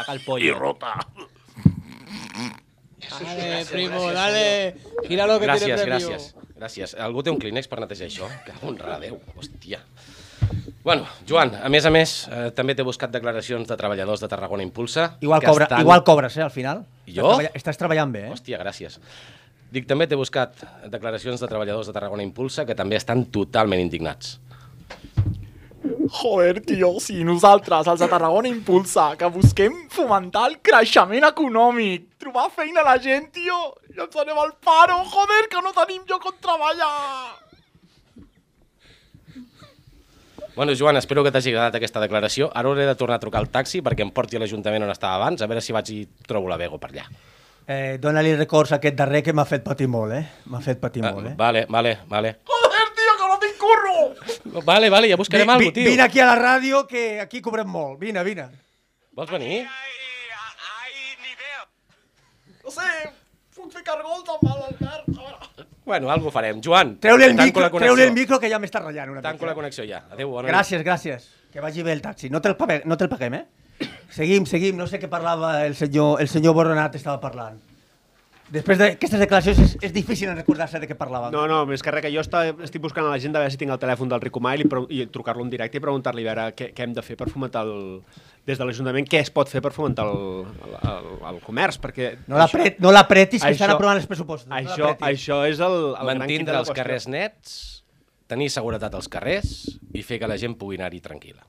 Speaker 13: Saca el
Speaker 16: y
Speaker 13: pollo.
Speaker 16: rota.
Speaker 8: Dale, primo, dale. Gira lo que
Speaker 15: gràcies,
Speaker 8: tiene premio.
Speaker 15: gràcies, gràcies. Algú té un clínex per netejar això? Que honra Déu, hòstia. Bueno, Joan, a més a més, eh, també t'he buscat declaracions de treballadors de Tarragona Impulsa.
Speaker 3: Igual,
Speaker 15: que
Speaker 3: cobra,
Speaker 15: estan-
Speaker 3: igual cobres, eh, al final.
Speaker 15: I
Speaker 3: Estàs
Speaker 15: jo?
Speaker 3: treballa- Estàs treballant bé, eh?
Speaker 15: Hòstia, gràcies. Dic, també t'he buscat declaracions de treballadors de Tarragona Impulsa que també estan totalment indignats.
Speaker 17: Joder, tio, si nosaltres, els de Tarragona Impulsa, que busquem fomentar el creixement econòmic, trobar feina a la gent, tio, i ens anem al paro, joder, que no tenim lloc on treballar.
Speaker 15: Bueno, Joan, espero que t'hagi agradat aquesta declaració. Ara hauré de tornar a trucar al taxi perquè em porti a l'Ajuntament on estava abans, a veure si vaig i trobo la Bego per allà.
Speaker 3: Eh, Dóna-li records a aquest darrer que m'ha fet patir molt, eh? M'ha fet patir molt, eh?
Speaker 15: Vale, vale, vale.
Speaker 17: Joder, tio, que no tinc curro!
Speaker 15: Vale, vale, ja buscarem
Speaker 3: Vi-
Speaker 15: alguna
Speaker 3: vi-
Speaker 15: tio.
Speaker 3: Vine aquí a la ràdio, que aquí cobrem molt. Vine, vine.
Speaker 15: Vols venir?
Speaker 17: No sé, puc fer cargols amb l'Albert. Veure.
Speaker 15: Bueno, algo farem. Joan,
Speaker 3: Treu-li el, micro, treu el micro que ja m'està ratllant una
Speaker 15: Tanco
Speaker 3: mica.
Speaker 15: la connexió ja. Adéu, bona nit.
Speaker 3: Gràcies, gràcies. Que vagi bé el taxi. No te'l pague- no te'l paguem, eh? Seguim, seguim. No sé què parlava el senyor, el senyor Boronat estava parlant. Després d'aquestes declaracions és, és difícil recordar-se de què parlàvem.
Speaker 13: No, no, més que res, que jo està, estic buscant a l'agenda a veure si tinc el telèfon del Ricomà i, li pre- i trucar-lo en directe i preguntar-li a veure què, què hem de fer per fomentar el, des de l'Ajuntament, què es pot fer per fomentar el, el, el, el comerç, perquè...
Speaker 3: No l'apret- no l'apretis, que estan aprovant els pressupostos, no
Speaker 13: Això,
Speaker 3: l'apretis.
Speaker 13: això és el, el
Speaker 15: Mantindre
Speaker 13: la
Speaker 15: els carrers nets, tenir seguretat als carrers i fer que la gent pugui anar-hi tranquil·la.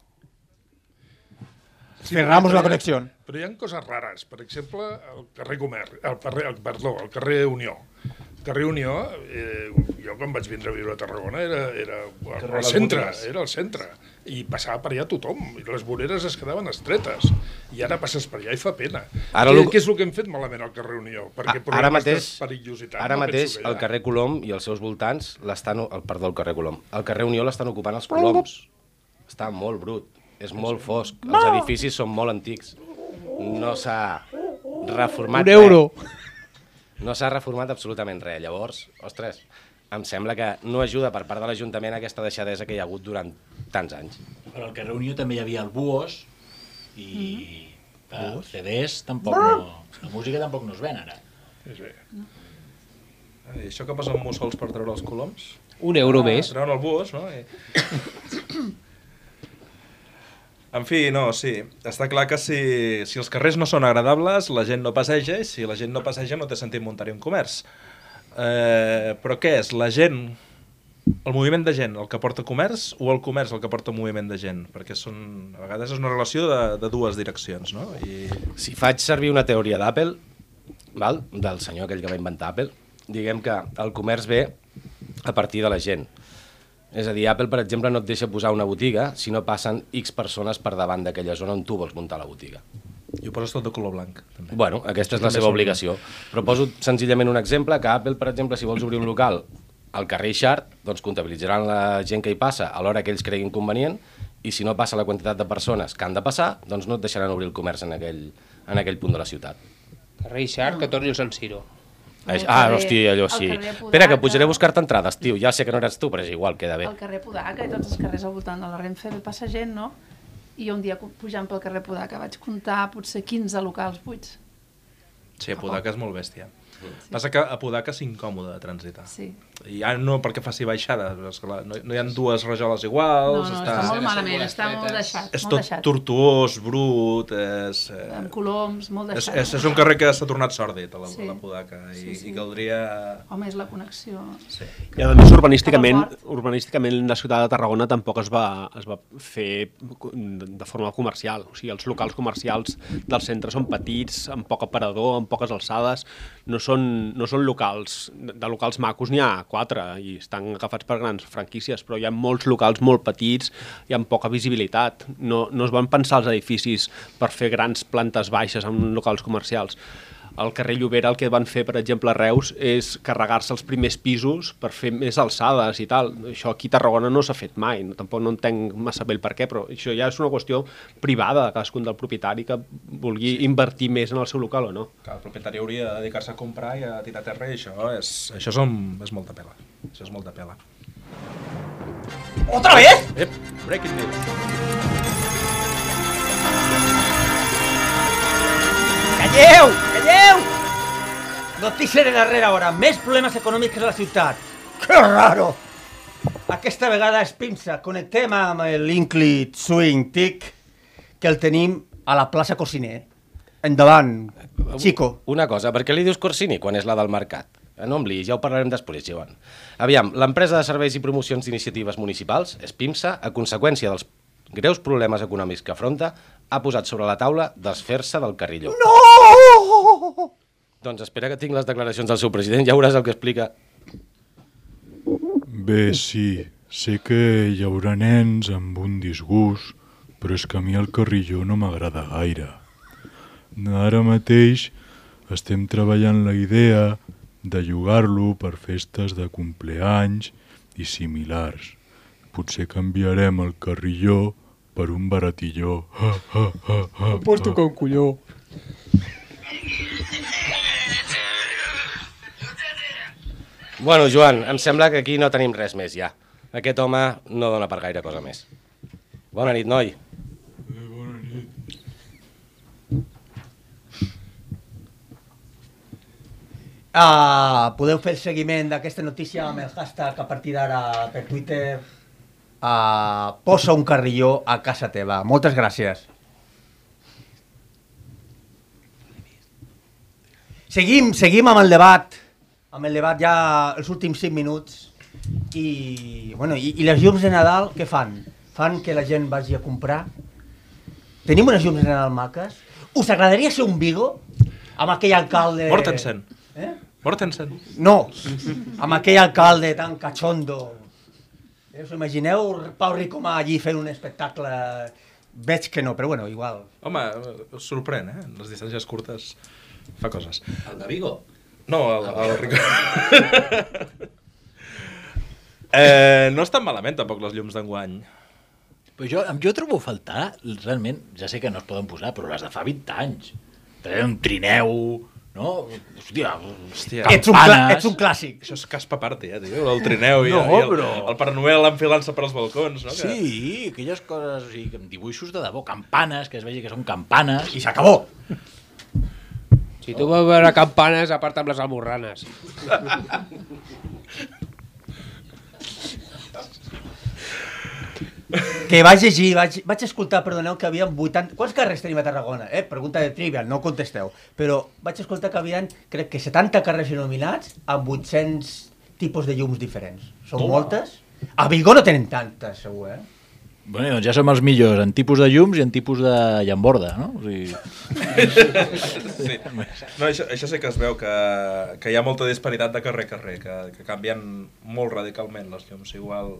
Speaker 3: Cerramos la connexió.
Speaker 14: Però hi ha coses rares. Per exemple, el carrer Comer, el carrer, el, perdó, el carrer Unió. El carrer Unió, eh, jo quan vaig vindre a viure a Tarragona era, era al
Speaker 6: Les
Speaker 14: centre, era al centre. I passava per allà tothom, i les voreres es quedaven estretes. I ara passes per allà i fa pena.
Speaker 15: Ara
Speaker 14: què,
Speaker 15: lo-
Speaker 14: què és el que hem fet malament al carrer Unió? Perquè
Speaker 15: A- ara mateix,
Speaker 14: perillositat
Speaker 15: ara
Speaker 14: no
Speaker 15: mateix el carrer Colom i els seus voltants l'estan... El, perdó, el carrer Colom. El carrer Unió l'estan ocupant els coloms. Està molt brut, és molt fosc. Els edificis són molt antics. No s'ha reformat
Speaker 8: Un euro.
Speaker 15: res. No s'ha reformat absolutament res. Llavors, ostres, em sembla que no ajuda per part de l'Ajuntament aquesta deixadesa que hi ha hagut durant tants anys.
Speaker 12: Però al carrer Unió també hi havia el Buos i
Speaker 3: Mm.
Speaker 12: els CDs tampoc no... La música tampoc no es ven ara.
Speaker 14: És bé.
Speaker 6: I això que posen mussols per treure els coloms?
Speaker 8: Un euro
Speaker 6: ah,
Speaker 8: més.
Speaker 6: Treuen el bus, no? I... En fi, no, sí. Està clar que si, si els carrers no són agradables, la gent no passeja, i si la gent no passeja no té sentit muntar-hi un comerç. Eh, però què és? La gent, el moviment de gent el que porta comerç o el comerç el que porta moviment de gent? Perquè són, a vegades és una relació de, de dues direccions, no? I...
Speaker 15: Si faig servir una teoria d'Apple, del senyor aquell que va inventar Apple, diguem que el comerç ve a partir de la gent. És a dir, Apple, per exemple, no et deixa posar una botiga si no passen X persones per davant d'aquella zona on tu vols muntar la botiga.
Speaker 6: I ho poses tot de color blanc. També.
Speaker 15: Bueno, aquesta és la seva obligació. Però poso senzillament un exemple, que Apple, per exemple, si vols obrir un local al carrer Ixart, doncs comptabilitzaran la gent que hi passa a l'hora que ells creguin convenient i si no passa la quantitat de persones que han de passar, doncs no et deixaran obrir el comerç en aquell, en aquell punt de la ciutat.
Speaker 8: Carrer Ixart, que torni el Sant Siro.
Speaker 18: El
Speaker 15: ah,
Speaker 18: carrer-
Speaker 15: hosti, allò
Speaker 18: el
Speaker 15: sí. Espera, que pujaré a buscar-te entrades, tio. Ja sé que no eres tu, però és igual, queda bé.
Speaker 18: Al carrer Podaca i tots els carrers al voltant de la Renfe passa gent, no? I un dia pujant pel carrer Podaca vaig comptar potser 15 locals buits.
Speaker 6: Sí, Podaca és molt bèstia. Passa que a Podaca és incòmode de transitar.
Speaker 18: Sí.
Speaker 6: I ja no perquè faci baixada, però és que la, no, no hi ha dues rajoles iguals.
Speaker 18: No, no,
Speaker 6: està,
Speaker 18: està molt malament, està molt deixat,
Speaker 6: És
Speaker 18: molt
Speaker 6: tot
Speaker 18: deixat.
Speaker 6: tortuós, brut, és... Eh,
Speaker 18: Amb coloms, molt
Speaker 6: és,
Speaker 18: deixat.
Speaker 6: és, és un carrer que s'ha tornat sòrdid, a la,
Speaker 18: Sí.
Speaker 6: la Podaca, i,
Speaker 18: Sí, sí.
Speaker 6: i caldria...
Speaker 18: Home, és la connexió.
Speaker 6: Sí.
Speaker 13: I a més, urbanísticament, urbanísticament la ciutat de Tarragona tampoc es va, es va fer de forma comercial. O sigui, els locals comercials del centre són petits, amb poc aparador, amb poques alçades, no són, no són locals, de locals macos n'hi ha quatre i estan agafats per grans franquícies, però hi ha molts locals molt petits i amb poca visibilitat. No, no es van pensar els edificis per fer grans plantes baixes en locals comercials. Al carrer Llobera el que van fer, per exemple, a Reus, és carregar-se els primers pisos per fer més alçades i tal. Això aquí a Tarragona no s'ha fet mai, no, tampoc no entenc massa bé el per què, però això ja és una qüestió privada de cadascun del propietari que vulgui sí. invertir més en el seu local o no.
Speaker 6: Que el propietari hauria de dedicar-se a comprar i a tirar terra, i això és, això és, un, és molta pela. Això és molta pela.
Speaker 3: ¿Otra vez?
Speaker 6: Ep, breaking news.
Speaker 3: Calleu! Calleu! Notícia de darrera hora. Més problemes econòmics a la ciutat. Que raro! Aquesta vegada és Pimsa. Connectem amb l'Inclit Swing Tic, que el tenim a la plaça Cosiner. Endavant, Chico.
Speaker 15: Una cosa, per què li dius Corsini quan és la del mercat? Eh, No em ja ho parlarem després, Joan. Aviam, l'empresa de serveis i promocions d'iniciatives municipals, Espimsa, a conseqüència dels greus problemes econòmics que afronta, ha posat sobre la taula desfer-se del carrilló.
Speaker 3: No!
Speaker 15: Doncs espera que tinc les declaracions del seu president, ja veuràs el que explica.
Speaker 19: Bé, sí, sé que hi haurà nens amb un disgust, però és que a mi el carrilló no m'agrada gaire. Ara mateix estem treballant la idea de llogar-lo per festes de compleanys i similars. Potser canviarem el carrilló per un baratilló. Ha, ha, ha, ha,
Speaker 17: Em pots tocar un colló.
Speaker 15: Bueno, Joan, em sembla que aquí no tenim res més ja. Aquest home no dona per gaire cosa més. Bona nit, noi.
Speaker 3: Uh, podeu fer el seguiment d'aquesta notícia amb el hashtag a partir d'ara per Twitter uh, posa un carrilló a casa teva. Moltes gràcies. Seguim, seguim amb el debat. Amb el debat ja els últims 5 minuts. I, bueno, i, i les llums de Nadal què fan? Fan que la gent vagi a comprar? Tenim unes llums de Nadal maques? Us agradaria ser un Vigo? Amb aquell alcalde...
Speaker 6: Mortensen.
Speaker 3: Eh?
Speaker 6: Mortensen.
Speaker 3: No, amb aquell alcalde tan cachondo. Eh, us imagineu Pau Ricomà allí fent un espectacle? Veig que no, però bueno, igual.
Speaker 6: Home, sorprèn, eh? Les distàncies curtes fa coses.
Speaker 15: El de Vigo?
Speaker 6: No, el, el Rico... eh, no estan malament, tampoc, les llums d'enguany.
Speaker 12: Però jo, jo trobo a faltar, realment, ja sé que no es poden posar, però les de fa 20 anys. Traient un trineu, no? Hòstia,
Speaker 6: Hòstia.
Speaker 3: Ets un, ets un clàssic.
Speaker 6: Això és caspa party, eh, tio? El trineu i,
Speaker 12: No,
Speaker 6: i el,
Speaker 12: però-
Speaker 6: el Pare Noel enfilant-se per als balcons, no? Que...
Speaker 12: Sí, aquelles coses, o sigui, amb dibuixos de debò, campanes, que es vegi que són campanes.
Speaker 3: I s'acabó.
Speaker 8: Si tu vols veure campanes, aparta amb les almorranes.
Speaker 3: Que vaig llegir, vaig, vaig escoltar, perdoneu, que havia 80... Quants carrers tenim a Tarragona? Eh? Pregunta de trivial, no contesteu. Però vaig escoltar que havien, crec que 70 carrers il·luminats amb 800 tipus de llums diferents. Són
Speaker 12: Toma.
Speaker 3: moltes? A Vigo no tenen tantes, segur, eh?
Speaker 12: Bueno, doncs ja som els millors en tipus de llums i en tipus de llamborda, no? O sigui...
Speaker 6: sí. No, això, això sí que es veu que, que hi ha molta disparitat de carrer a carrer, que, que canvien molt radicalment les llums. Igual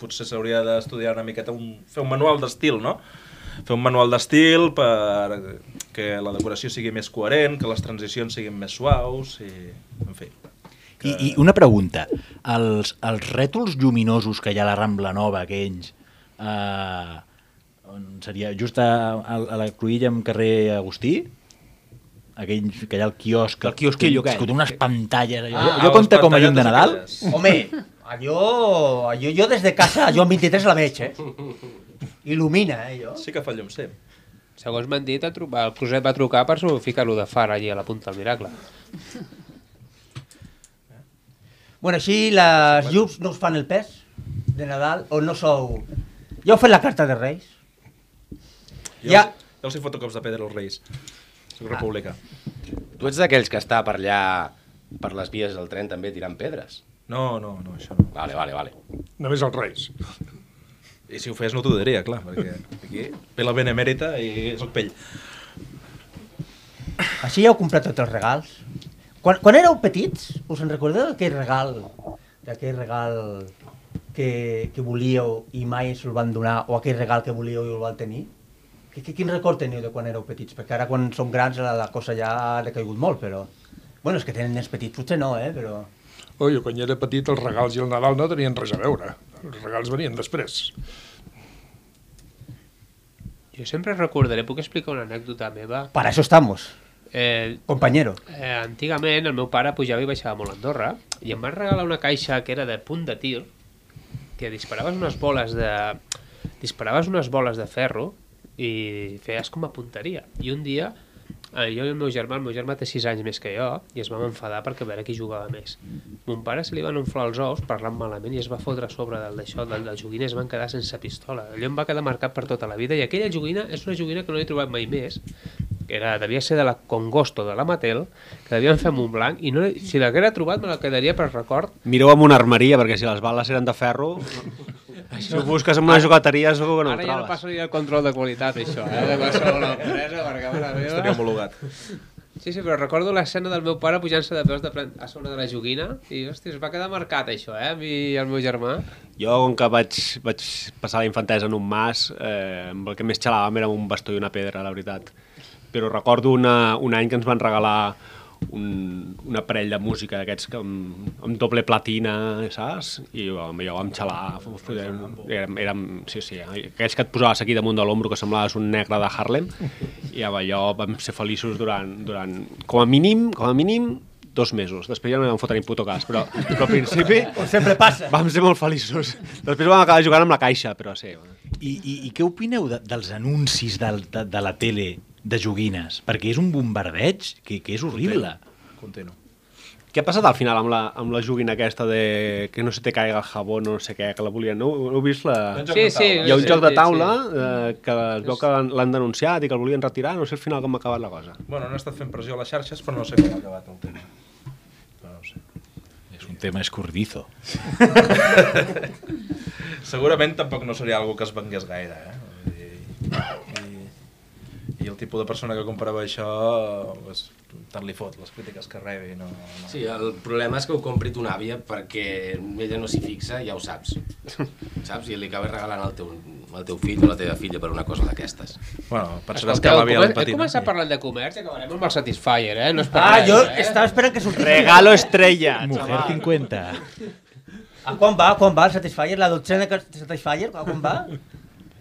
Speaker 6: potser s'hauria d'estudiar una miqueta, un, fer un manual d'estil, no? Fer un manual d'estil per que la decoració sigui més coherent, que les transicions siguin més suaus i... En fi.
Speaker 12: I, I una pregunta, els, els rètols lluminosos que hi ha a la Rambla Nova, aquells, eh, on seria just a, a, a la cruïlla amb carrer Agustí, aquell que hi ha el quiosc...
Speaker 13: El quiosquillo
Speaker 12: que,
Speaker 13: aquell.
Speaker 12: que té unes pantalles... Allò,
Speaker 3: Ah,
Speaker 12: allò compta com a llum de Nadal?
Speaker 3: Home, allò, allò jo des de casa, jo en 23 la veig, eh? Il·lumina, eh, allò.
Speaker 6: Sí que fa llum, sí.
Speaker 8: Segons m'han dit, el, Cruzet va trucar per ficar-lo de far allí a la punta del miracle.
Speaker 3: Bueno, així les llums no us fan el pes de Nadal o no sou... Ja heu fet la carta de Reis?
Speaker 6: Jo,
Speaker 3: Ja.
Speaker 6: jo els hi foto cops de pedra als Reis. Soc republicà.
Speaker 15: Tu ets d'aquells que està per allà, per les vies del tren també tirant pedres?
Speaker 6: No, no, no, això no.
Speaker 15: Vale, vale, vale.
Speaker 14: Només els Reis.
Speaker 6: I si ho fes no t'ho diria, clar, perquè aquí ve la benemèrita i soc pell.
Speaker 3: Així ja heu comprat tots els regals? Quan, quan éreu petits, us en recordeu d'aquell regal, d'aquell regal que, que volíeu i mai us el van donar, o aquell regal que volíeu i el van tenir? Que, que, quin record teniu de quan éreu petits? Perquè ara quan som grans la, la cosa ja ha decaigut molt, però... Bueno, és que tenen nens petits, potser no, eh? Però...
Speaker 14: Oh, jo quan era petit els regals i el Nadal no tenien res a veure. Els regals venien després.
Speaker 8: Jo sempre recordaré, puc explicar una anècdota meva?
Speaker 3: Para eso estamos,
Speaker 8: Eh,
Speaker 3: compañero.
Speaker 8: eh, antigament el meu pare pujava i baixava molt a Andorra i em van regalar una caixa que era de punt de tir que disparaves unes boles de disparaves unes boles de ferro i feies com a punteria i un dia eh, jo i el meu germà, el meu germà té 6 anys més que jo i es vam enfadar perquè a veure qui jugava més mon pare se li van inflar els ous parlant malament i es va fotre a sobre del d'això del, del joguina i es van quedar sense pistola allò em va quedar marcat per tota la vida i aquella joguina és una joguina que no he trobat mai més que era, devia ser de la Congosto de la Mattel, que devien fer un blanc, i no, si l'haguera trobat me la quedaria per record.
Speaker 13: Mireu amb una armeria, perquè si les bales eren de ferro... si ho busques en una jugateria segur que no ho
Speaker 8: Ara ja no
Speaker 13: trobes.
Speaker 8: passaria el control de qualitat, això, eh? de qualsevol empresa, perquè mare meva...
Speaker 6: Estaria homologat.
Speaker 8: Sí, sí, però recordo l'escena del meu pare pujant-se de peus de plen- a sobre de la joguina i, hòstia, es va quedar marcat això, eh, a mi i al meu germà.
Speaker 13: Jo, com que vaig, vaig passar la infantesa en un mas, eh, amb el que més xalàvem era un bastó i una pedra, la veritat. Però recordo una, un any que ens van regalar un, un aparell de música d'aquests que amb, amb doble platina, saps? I amb allò vam xalar, érem, érem, sí, sí, aquells que et posaves aquí damunt de l'ombro que semblaves un negre de Harlem, i amb allò vam ser feliços durant, durant com a mínim, com a mínim, dos mesos. Després ja no vam fotre ni puto cas, però, però al principi...
Speaker 3: Com sempre passa.
Speaker 13: Vam ser molt feliços. Després vam acabar jugant amb la caixa, però sí.
Speaker 12: I, i, i què opineu de, dels anuncis del, de, de la tele de joguines? Perquè és un bombardeig que, que és horrible.
Speaker 6: Continu.
Speaker 13: Què ha passat al final amb la, amb la joguina aquesta de que no se te caiga el jabó, no sé què, que la volien... No, no heu vist la...
Speaker 8: Sí, sí,
Speaker 13: Hi ha un
Speaker 8: sí,
Speaker 13: joc de
Speaker 8: sí,
Speaker 13: taula eh, que es veu que l'han- denunciat i que el volien retirar, no sé al final com ha acabat la cosa.
Speaker 6: Bueno, no he estat fent pressió a les xarxes, però no sé com ha acabat el tema. Però no sé.
Speaker 12: És un tema escordizo.
Speaker 6: Segurament tampoc no seria algo que es vengués gaire, eh? Vull dir, I, I el tipus de persona que comprava això, pues, tant li fot les crítiques que rebi. No, no.
Speaker 15: Sí, el problema és que ho compri ton àvia perquè ella no s'hi fixa, ja ho saps. Saps? I li acabes regalant al teu, al teu fill o la teva filla per una cosa d'aquestes.
Speaker 6: Bueno,
Speaker 8: Escolteu, comen- He començat parlant de comerç i acabarem amb el Satisfyer, eh? No és per
Speaker 3: Ah,
Speaker 8: res,
Speaker 3: jo
Speaker 8: eh?
Speaker 3: estava esperant que sortís...
Speaker 13: Regalo estrella,
Speaker 12: Mujer 50.
Speaker 3: A quan va? Quan va el Satisfyer? La dotzena que Satisfyer? A quan va?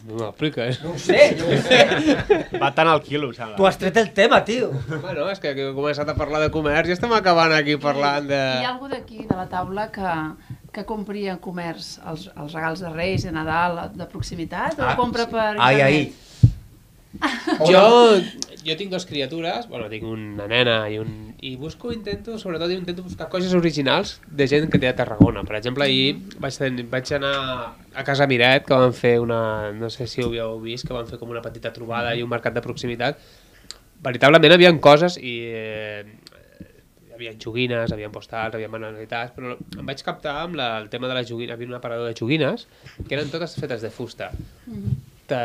Speaker 8: No m'expliques.
Speaker 3: No ho sé, no ho sé.
Speaker 13: Va tant al quilo, em sembla.
Speaker 3: Tu has tret el tema, tio.
Speaker 8: Bueno, és que he començat a parlar de comerç i estem acabant aquí parlant de...
Speaker 18: Hi ha algú d'aquí, de la taula, que, que compri en comerç els, els regals de Reis, de Nadal, de proximitat, o
Speaker 3: Ah,
Speaker 18: compra per
Speaker 3: Ai, ai.
Speaker 8: Jo, jo tinc dues criatures, bueno, tinc una nena i un... I busco, intento, sobretot intento buscar coses originals de gent que té a Tarragona. Per exemple, ahir vaig, ten, vaig anar a Casa Miret, que van fer una... No sé si ho havíeu vist, que van fer com una petita trobada i un mercat de proximitat. Veritablement hi havia coses i... Eh, hi havia joguines, hi havia postals, hi havia manualitats, però em vaig captar amb la, el tema de les joguines. Hi havia un aparador de joguines que eren totes fetes de fusta. Te...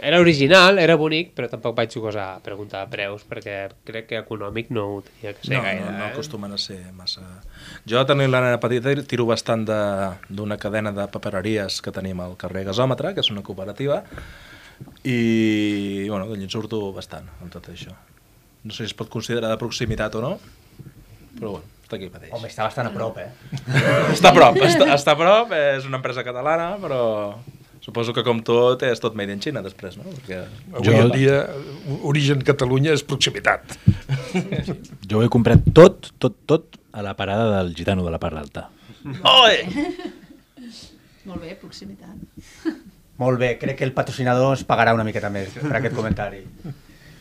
Speaker 8: Era original, era bonic, però tampoc vaig gosar preguntar preus perquè crec que econòmic no ho tenia que ser
Speaker 6: no,
Speaker 8: gaire.
Speaker 6: no, no
Speaker 8: eh?
Speaker 6: acostumen a ser massa... Jo, tenint la nena petita, tiro bastant de- d'una cadena de papereries que tenim al carrer Gasòmetre, que és una cooperativa, i, bueno, d'allí en surto bastant amb tot això. No sé si es pot considerar de proximitat o no, però bueno, està aquí mateix.
Speaker 3: Home, està bastant a prop, eh?
Speaker 6: està a prop, està, està a prop, és una empresa catalana, però suposo que com tot és tot made in China després, no? Perquè...
Speaker 14: Avui en dia, origen Catalunya és proximitat.
Speaker 12: Jo ho he comprat tot, tot, tot a la parada del gitano de la part alta.
Speaker 6: Oi!
Speaker 18: Molt bé, proximitat.
Speaker 3: Molt bé, crec que el patrocinador ens pagarà una miqueta més per aquest comentari.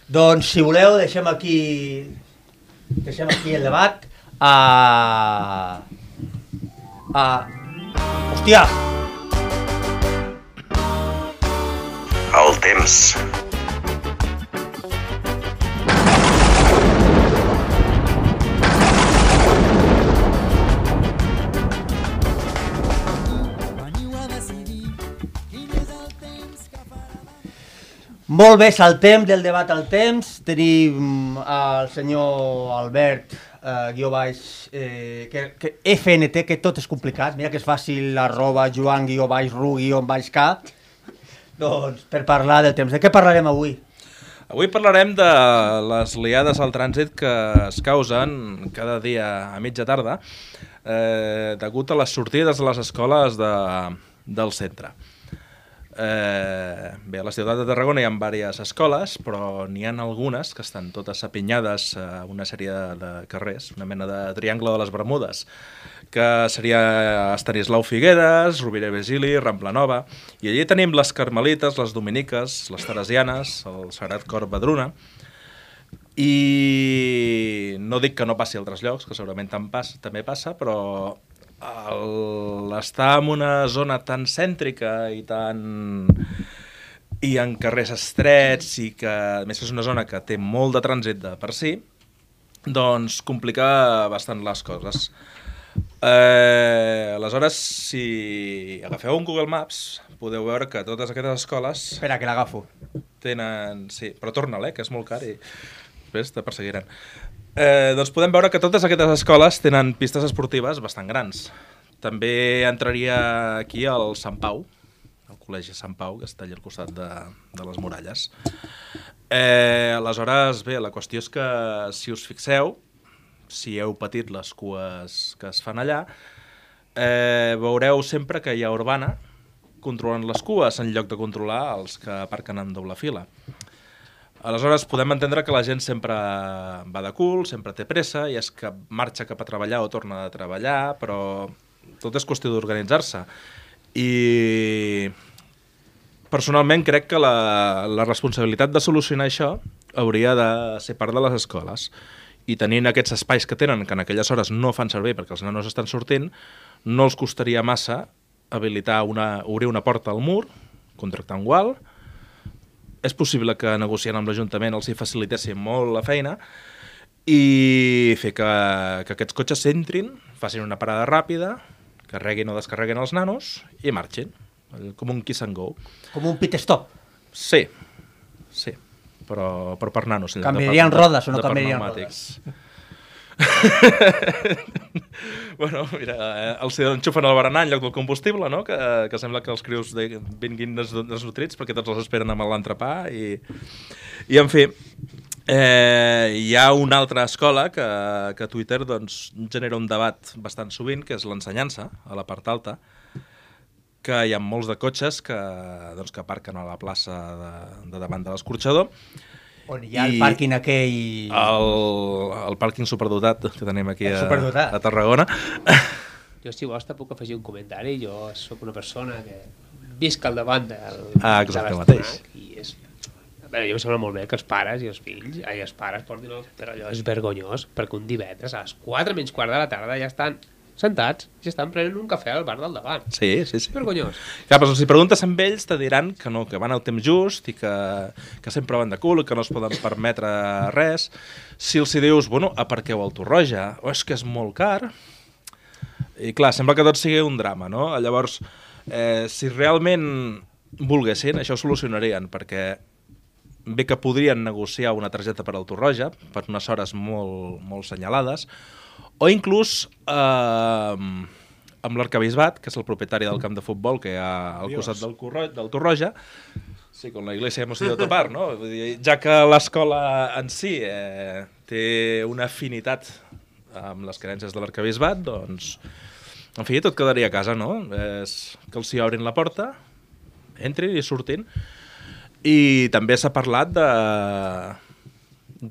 Speaker 3: doncs, si voleu, deixem aquí deixem aquí el debat. A... A... Hòstia!
Speaker 2: Temps.
Speaker 3: Molt bé, saltem del debat al temps. Tenim el senyor Albert, eh, guió baix, eh, que, que FNT, que tot és complicat. Mira que és fàcil, arroba joan guió baix ru guió baix k. Doncs per parlar del temps. De què parlarem avui?
Speaker 6: Avui parlarem de les liades al trànsit que es causen cada dia a mitja tarda eh, degut a les sortides de les escoles de, del centre. Eh, bé, a la ciutat de Tarragona hi ha diverses escoles, però n'hi ha algunes que estan totes apinyades a una sèrie de carrers, una mena de triangle de les Bermudes, que seria Estanislau Figueres, Rovira i Virgili, Rambla Nova, i allí tenim les Carmelites, les Dominiques, les Teresianes, el Sagrat Cor Badruna, i no dic que no passi a altres llocs, que segurament pas, també passa, però el, estar en una zona tan cèntrica i tan i en carrers estrets i que a més és una zona que té molt de trànsit de per si, doncs complica bastant les coses. Eh, aleshores, si agafeu un Google Maps, podeu veure que totes aquestes escoles...
Speaker 3: Espera, que l'agafo.
Speaker 6: Tenen... Sí, però torna-la, eh, que és molt car i després te perseguiran. Eh, doncs podem veure que totes aquestes escoles tenen pistes esportives bastant grans. També entraria aquí el Sant Pau, el Col·legi Sant Pau, que està allà al costat de, de les muralles. Eh, aleshores, bé, la qüestió és que si us fixeu, si heu patit les cues que es fan allà, eh, veureu sempre que hi ha Urbana controlant les cues en lloc de controlar els que aparquen en doble fila. aleshores podem entendre que la gent sempre va de cul, sempre té pressa, i és que marxa cap a treballar o torna de treballar, però tot és qüestió d'organitzar-se. I personalment crec que la, la responsabilitat de solucionar això hauria de ser part de les escoles. I tenint aquests espais que tenen, que en aquelles hores no fan servir perquè els nanos estan sortint, no els costaria massa habilitar una, obrir una porta al mur, contractar un gual, és possible que negociant amb l'Ajuntament els hi facilitessin molt la feina i fer que, que aquests cotxes entrin, facin una parada ràpida, carreguin o descarreguin els nanos i marxin, com un kiss and go.
Speaker 3: Com un pit stop.
Speaker 6: Sí, sí, però, però per nanos. en lloc de
Speaker 3: Canviarien rodes o no canviarien
Speaker 6: pneumàtics. bueno, mira, eh, els enxufen el berenar en lloc del combustible, no? Que, que sembla que els crius de, vinguin des, desnutrits perquè tots els esperen amb l'entrepà i, i en fi, eh, hi ha una altra escola que, que Twitter doncs, genera un debat bastant sovint, que és l'ensenyança, a la part alta, que hi ha molts de cotxes que, doncs, que aparquen a la plaça de, de davant de l'escorxador
Speaker 3: On hi ha el pàrquing aquell...
Speaker 6: El, el pàrquing superdotat que tenim aquí a, a Tarragona.
Speaker 8: Jo, si vols, te puc afegir un comentari. Jo sóc una persona que visc al davant del,
Speaker 6: Ah,
Speaker 8: de
Speaker 6: exacte,
Speaker 8: l'Espanac
Speaker 6: mateix.
Speaker 8: I és... A veure, jo em sembla molt bé que els pares i els fills, ai, els pares portin el... Però allò és vergonyós, perquè un divendres a les 4 menys quart de la tarda ja estan sentats i estan prenent un cafè al bar del davant.
Speaker 6: Sí, sí, sí.
Speaker 8: Vergonyós.
Speaker 6: Clar, però si preguntes amb ells te diran que no, que van al temps just i que, que sempre van de cul i que no es poden permetre res. Si els hi dius, bueno, aparqueu al Torroja, o és que és molt car... I clar, sembla que tot sigui un drama, no? Llavors, eh, si realment volguessin, això ho solucionarien, perquè bé que podrien negociar una targeta per al Torroja, per unes hores molt, molt senyalades, o inclús eh, amb l'Arcabisbat, que és el propietari del camp de futbol que hi ha al
Speaker 14: Dios.
Speaker 6: costat del, Corro del Torroja, Sí, con la iglesia hemos ido a topar, no? Vull dir, ja que l'escola en si eh, té una afinitat amb les creences de l'arcabisbat, doncs, en fi, tot quedaria a casa, no? És que els hi obrin la porta, entrin i surtin. I també s'ha parlat de,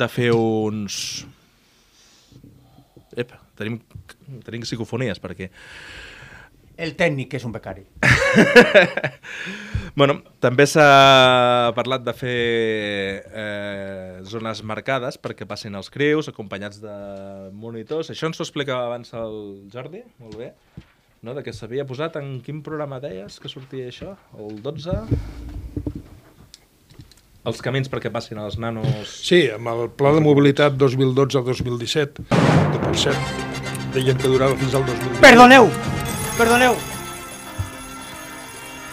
Speaker 6: de fer uns... Tenim, tenim psicofonies per aquí.
Speaker 3: El tècnic, és un becari.
Speaker 6: Bueno, també s'ha parlat de fer eh, zones marcades perquè passin els crius, acompanyats de monitors. Això ens ho explicava abans el Jordi, molt bé, no? de que s'havia posat en quin programa deies que sortia això? El 12? Els camins perquè passin els nanos...
Speaker 14: Sí, amb el Pla de Mobilitat 2012-2017, que per cert, deien que durava fins al 2020.
Speaker 3: Perdoneu, perdoneu.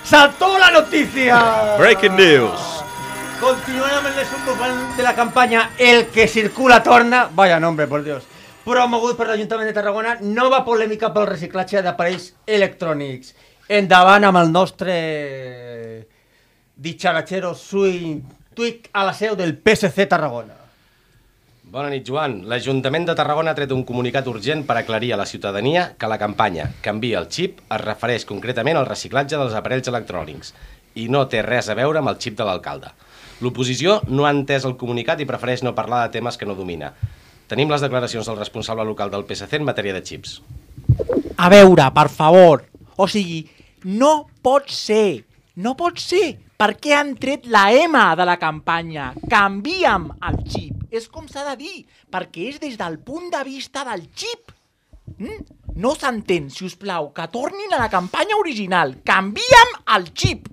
Speaker 3: Saltó la noticia.
Speaker 6: Breaking news.
Speaker 3: Continúan amb el desenvolupament de la campanya El que circula torna. Vaya nombre, por Dios. Promogut per l'Ajuntament de Tarragona, nova polèmica pel reciclatge d'aparells electrònics. Endavant amb el nostre dicharachero swing tweet a la seu del PSC Tarragona.
Speaker 15: Bona nit, Joan. L'Ajuntament de Tarragona ha tret un comunicat urgent per aclarir a la ciutadania que la campanya Canvia el xip es refereix concretament al reciclatge dels aparells electrònics i no té res a veure amb el xip de l'alcalde. L'oposició no ha entès el comunicat i prefereix no parlar de temes que no domina. Tenim les declaracions del responsable local del PSC en matèria de xips.
Speaker 17: A veure, per favor. O sigui, no pot ser, no pot ser. Per què han tret la M de la campanya? Canvia'm el xip. És com s'ha de dir, perquè és des del punt de vista del xip. Mm? No s'entén, si us plau, que tornin a la campanya original. Canvia'm el xip.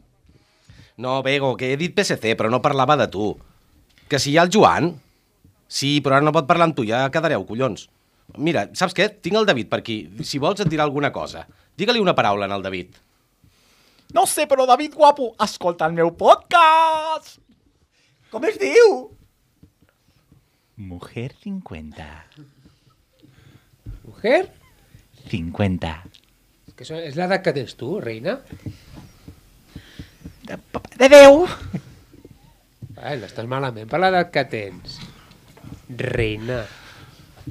Speaker 15: No, Bego, que he dit PSC, però no parlava de tu. Que si hi ha el Joan... Sí, però ara no pot parlar amb tu, ja quedareu, collons. Mira, saps què? Tinc el David per aquí. Si vols et dirà alguna cosa. Digue-li una paraula en el David.
Speaker 17: No sé, però David Guapo, escolta el meu podcast.
Speaker 3: Com es diu?
Speaker 17: Mujer 50.
Speaker 8: Mujer?
Speaker 17: 50.
Speaker 8: Que això és l'edat que tens tu, reina?
Speaker 17: De 10.
Speaker 8: Ai, no estàs malament per l'edat que tens. Reina.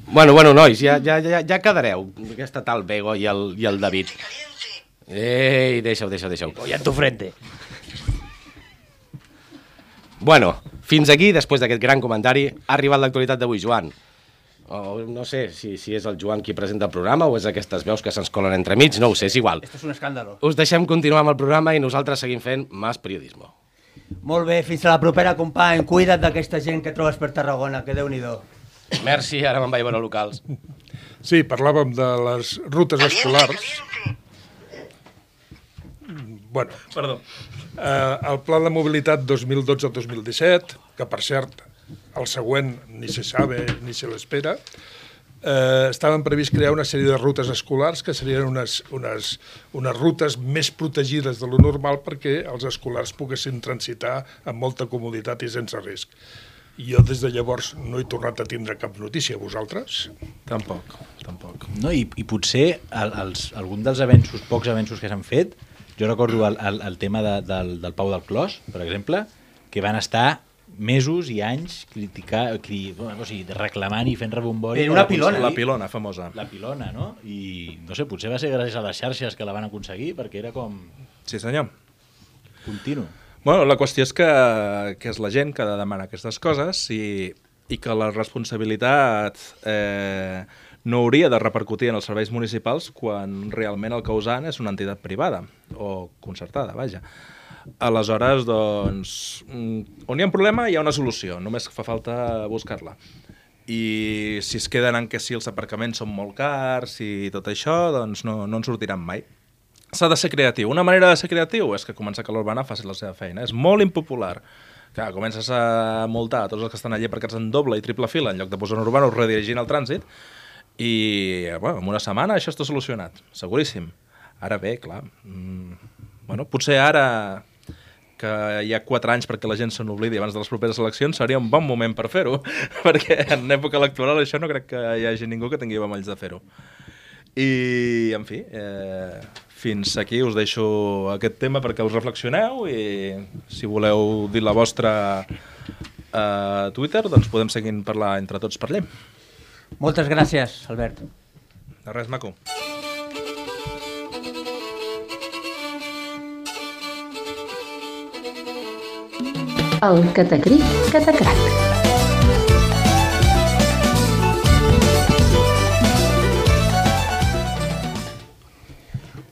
Speaker 15: Bueno, bueno, nois, ja, ja, ja, ja quedareu. Aquesta tal Bego i el, i el David. Ei, deixa-ho, deixa-ho, deixa-ho.
Speaker 8: Voy a tu frente.
Speaker 15: Bueno, Fins aquí, després d'aquest gran comentari, ha arribat l'actualitat d'avui, Joan. O no sé si, si és el Joan qui presenta el programa o és aquestes veus que se'ns colen entre mig, no ho sé, és igual.
Speaker 3: Esto es un escàndalo.
Speaker 15: Us deixem continuar amb el programa i nosaltres seguim fent més periodisme.
Speaker 3: Molt bé, fins a la propera, company. Cuida't d'aquesta gent que trobes per Tarragona, que déu-n'hi-do.
Speaker 15: Merci, ara me'n vaig a veure locals.
Speaker 14: Sí, parlàvem de les rutes escolars. Bueno,
Speaker 6: Perdó.
Speaker 14: eh, el Pla de Mobilitat 2012-2017, que per cert, el següent ni se sabe ni se l'espera, eh, estaven previst crear una sèrie de rutes escolars que serien unes, unes, unes rutes més protegides de lo normal perquè els escolars poguessin transitar amb molta comoditat i sense risc. I jo des de llavors no he tornat a tindre cap notícia. Vosaltres?
Speaker 6: Tampoc, tampoc.
Speaker 12: No, i, i potser el, els, algun dels avenços, pocs avenços que s'han fet, jo recordo el, el, el tema de, del, del Pau del Clos, per exemple, que van estar mesos i anys criticar, cri, o sigui, reclamant i fent rebombori.
Speaker 3: Però una pilona,
Speaker 6: La pilona, famosa.
Speaker 12: La pilona, no? I no sé, potser va ser gràcies a les xarxes que la van aconseguir, perquè era com
Speaker 6: Sí, senyor.
Speaker 12: continu.
Speaker 6: Bueno, la qüestió és que, que és la gent que ha de demanar aquestes coses i, i que la responsabilitat eh, no hauria de repercutir en els serveis municipals quan realment el causant és una entitat privada o concertada, vaja. Aleshores, doncs, mm, on hi ha un problema hi ha una solució, només fa falta buscar-la. I si es queden en que si els aparcaments són molt cars i tot això, doncs no, no en sortiran mai. S'ha de ser creatiu. Una manera de ser creatiu és que comença que l'Urbana faci la seva feina. És molt impopular. Clar, comences a multar a tots els que estan allí aparcats en doble i triple fila en lloc de posar un urbano redirigint el trànsit i, bueno, en una setmana això està solucionat, seguríssim. Ara bé, clar, mm, bueno, potser ara que hi ha quatre anys perquè la gent se n'oblidi abans de les properes eleccions, seria un bon moment per fer-ho, perquè en època electoral això no crec que hi hagi ningú que tingui bemalls de fer-ho. I, en fi, eh, fins aquí us deixo aquest tema perquè us reflexioneu i si voleu dir la vostra a Twitter, doncs podem seguir parlar entre tots per allà.
Speaker 3: Moltes gràcies, Albert.
Speaker 6: De res, maco.
Speaker 11: El catacric catacrac.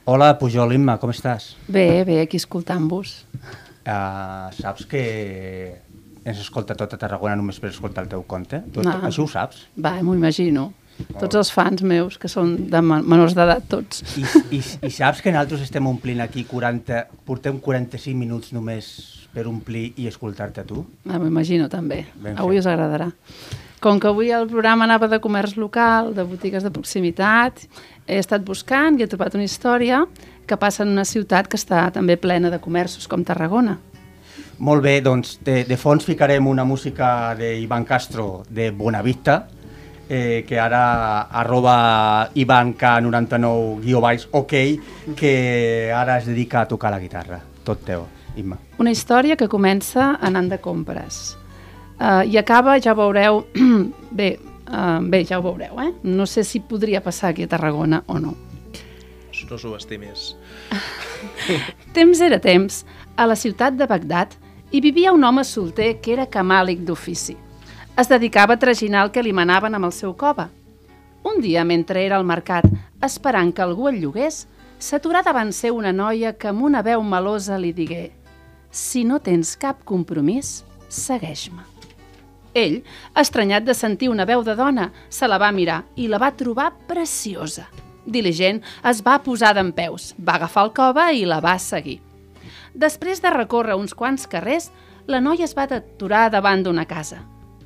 Speaker 3: Hola, Pujol, Imma, com estàs?
Speaker 18: Bé, bé, aquí escoltant-vos.
Speaker 3: Uh, saps que ens escolta tota Tarragona només per escoltar el teu conte? Tu,
Speaker 18: No.
Speaker 3: Això ho saps?
Speaker 18: Va, m'ho imagino. Tots els fans meus, que són de men- menors d'edat tots.
Speaker 3: I, i, I saps que nosaltres estem omplint aquí 40... Portem 45 minuts només per omplir i escoltar-te tu?
Speaker 18: Ah, M'ho imagino també.
Speaker 3: Ben
Speaker 18: avui
Speaker 3: fet.
Speaker 18: us agradarà. Com que avui el programa anava de comerç local, de botigues de proximitat, he estat buscant i he trobat una història que passa en una ciutat que està també plena de comerços, com Tarragona.
Speaker 3: Molt bé, doncs de, de fons ficarem una música d'Ivan Castro de Bonavista, eh, que ara arroba ivank99 guió baix ok, que ara es dedica a tocar la guitarra. Tot teu, Imma.
Speaker 18: Una història que comença anant de compres. Uh, I acaba, ja veureu... bé, uh, bé, ja ho veureu, eh? No sé si podria passar aquí a Tarragona o no.
Speaker 6: No subestimis.
Speaker 18: Temps era temps, a la ciutat de Bagdad hi vivia un home solter que era camàlic d'ofici. Es dedicava a traginar el que li manaven amb el seu cova. Un dia, mentre era al mercat, esperant que algú el llogués, s'aturà davant seu una noia que amb una veu melosa li digué «Si no tens cap compromís, segueix-me». Ell, estranyat de sentir una veu de dona, se la va mirar i la va trobar preciosa. Diligent, es va posar d'en peus, va agafar el cova i la va seguir. Després de recórrer uns quants carrers, la noia es va aturar davant d'una casa.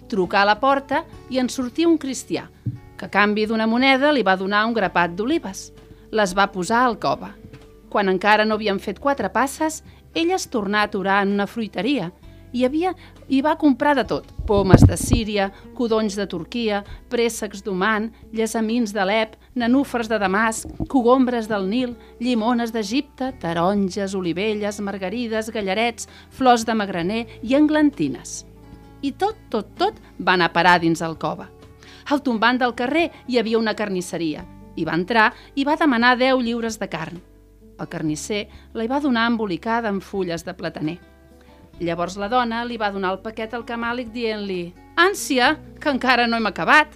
Speaker 18: Trucar a la porta i en sortia un cristià, que a canvi d'una moneda li va donar un grapat d'olives. Les va posar al cova. Quan encara no havien fet quatre passes, ella es tornà a aturar en una fruiteria i havia, hi va comprar de tot. Pomes de Síria, codonys de Turquia, préssecs d'Oman, llesamins d'Alep, nanúfers de Damasc, cogombres del Nil, llimones d'Egipte, taronges, olivelles, margarides, gallarets, flors de magraner i englantines. I tot, tot, tot va anar a parar dins el cova. Al tombant del carrer hi havia una carnisseria. Hi va entrar i va demanar 10 lliures de carn. El carnisser la hi va donar embolicada amb fulles de plataner. Llavors la dona li va donar el paquet al camàlic dient-li «Ànsia, que encara no hem acabat».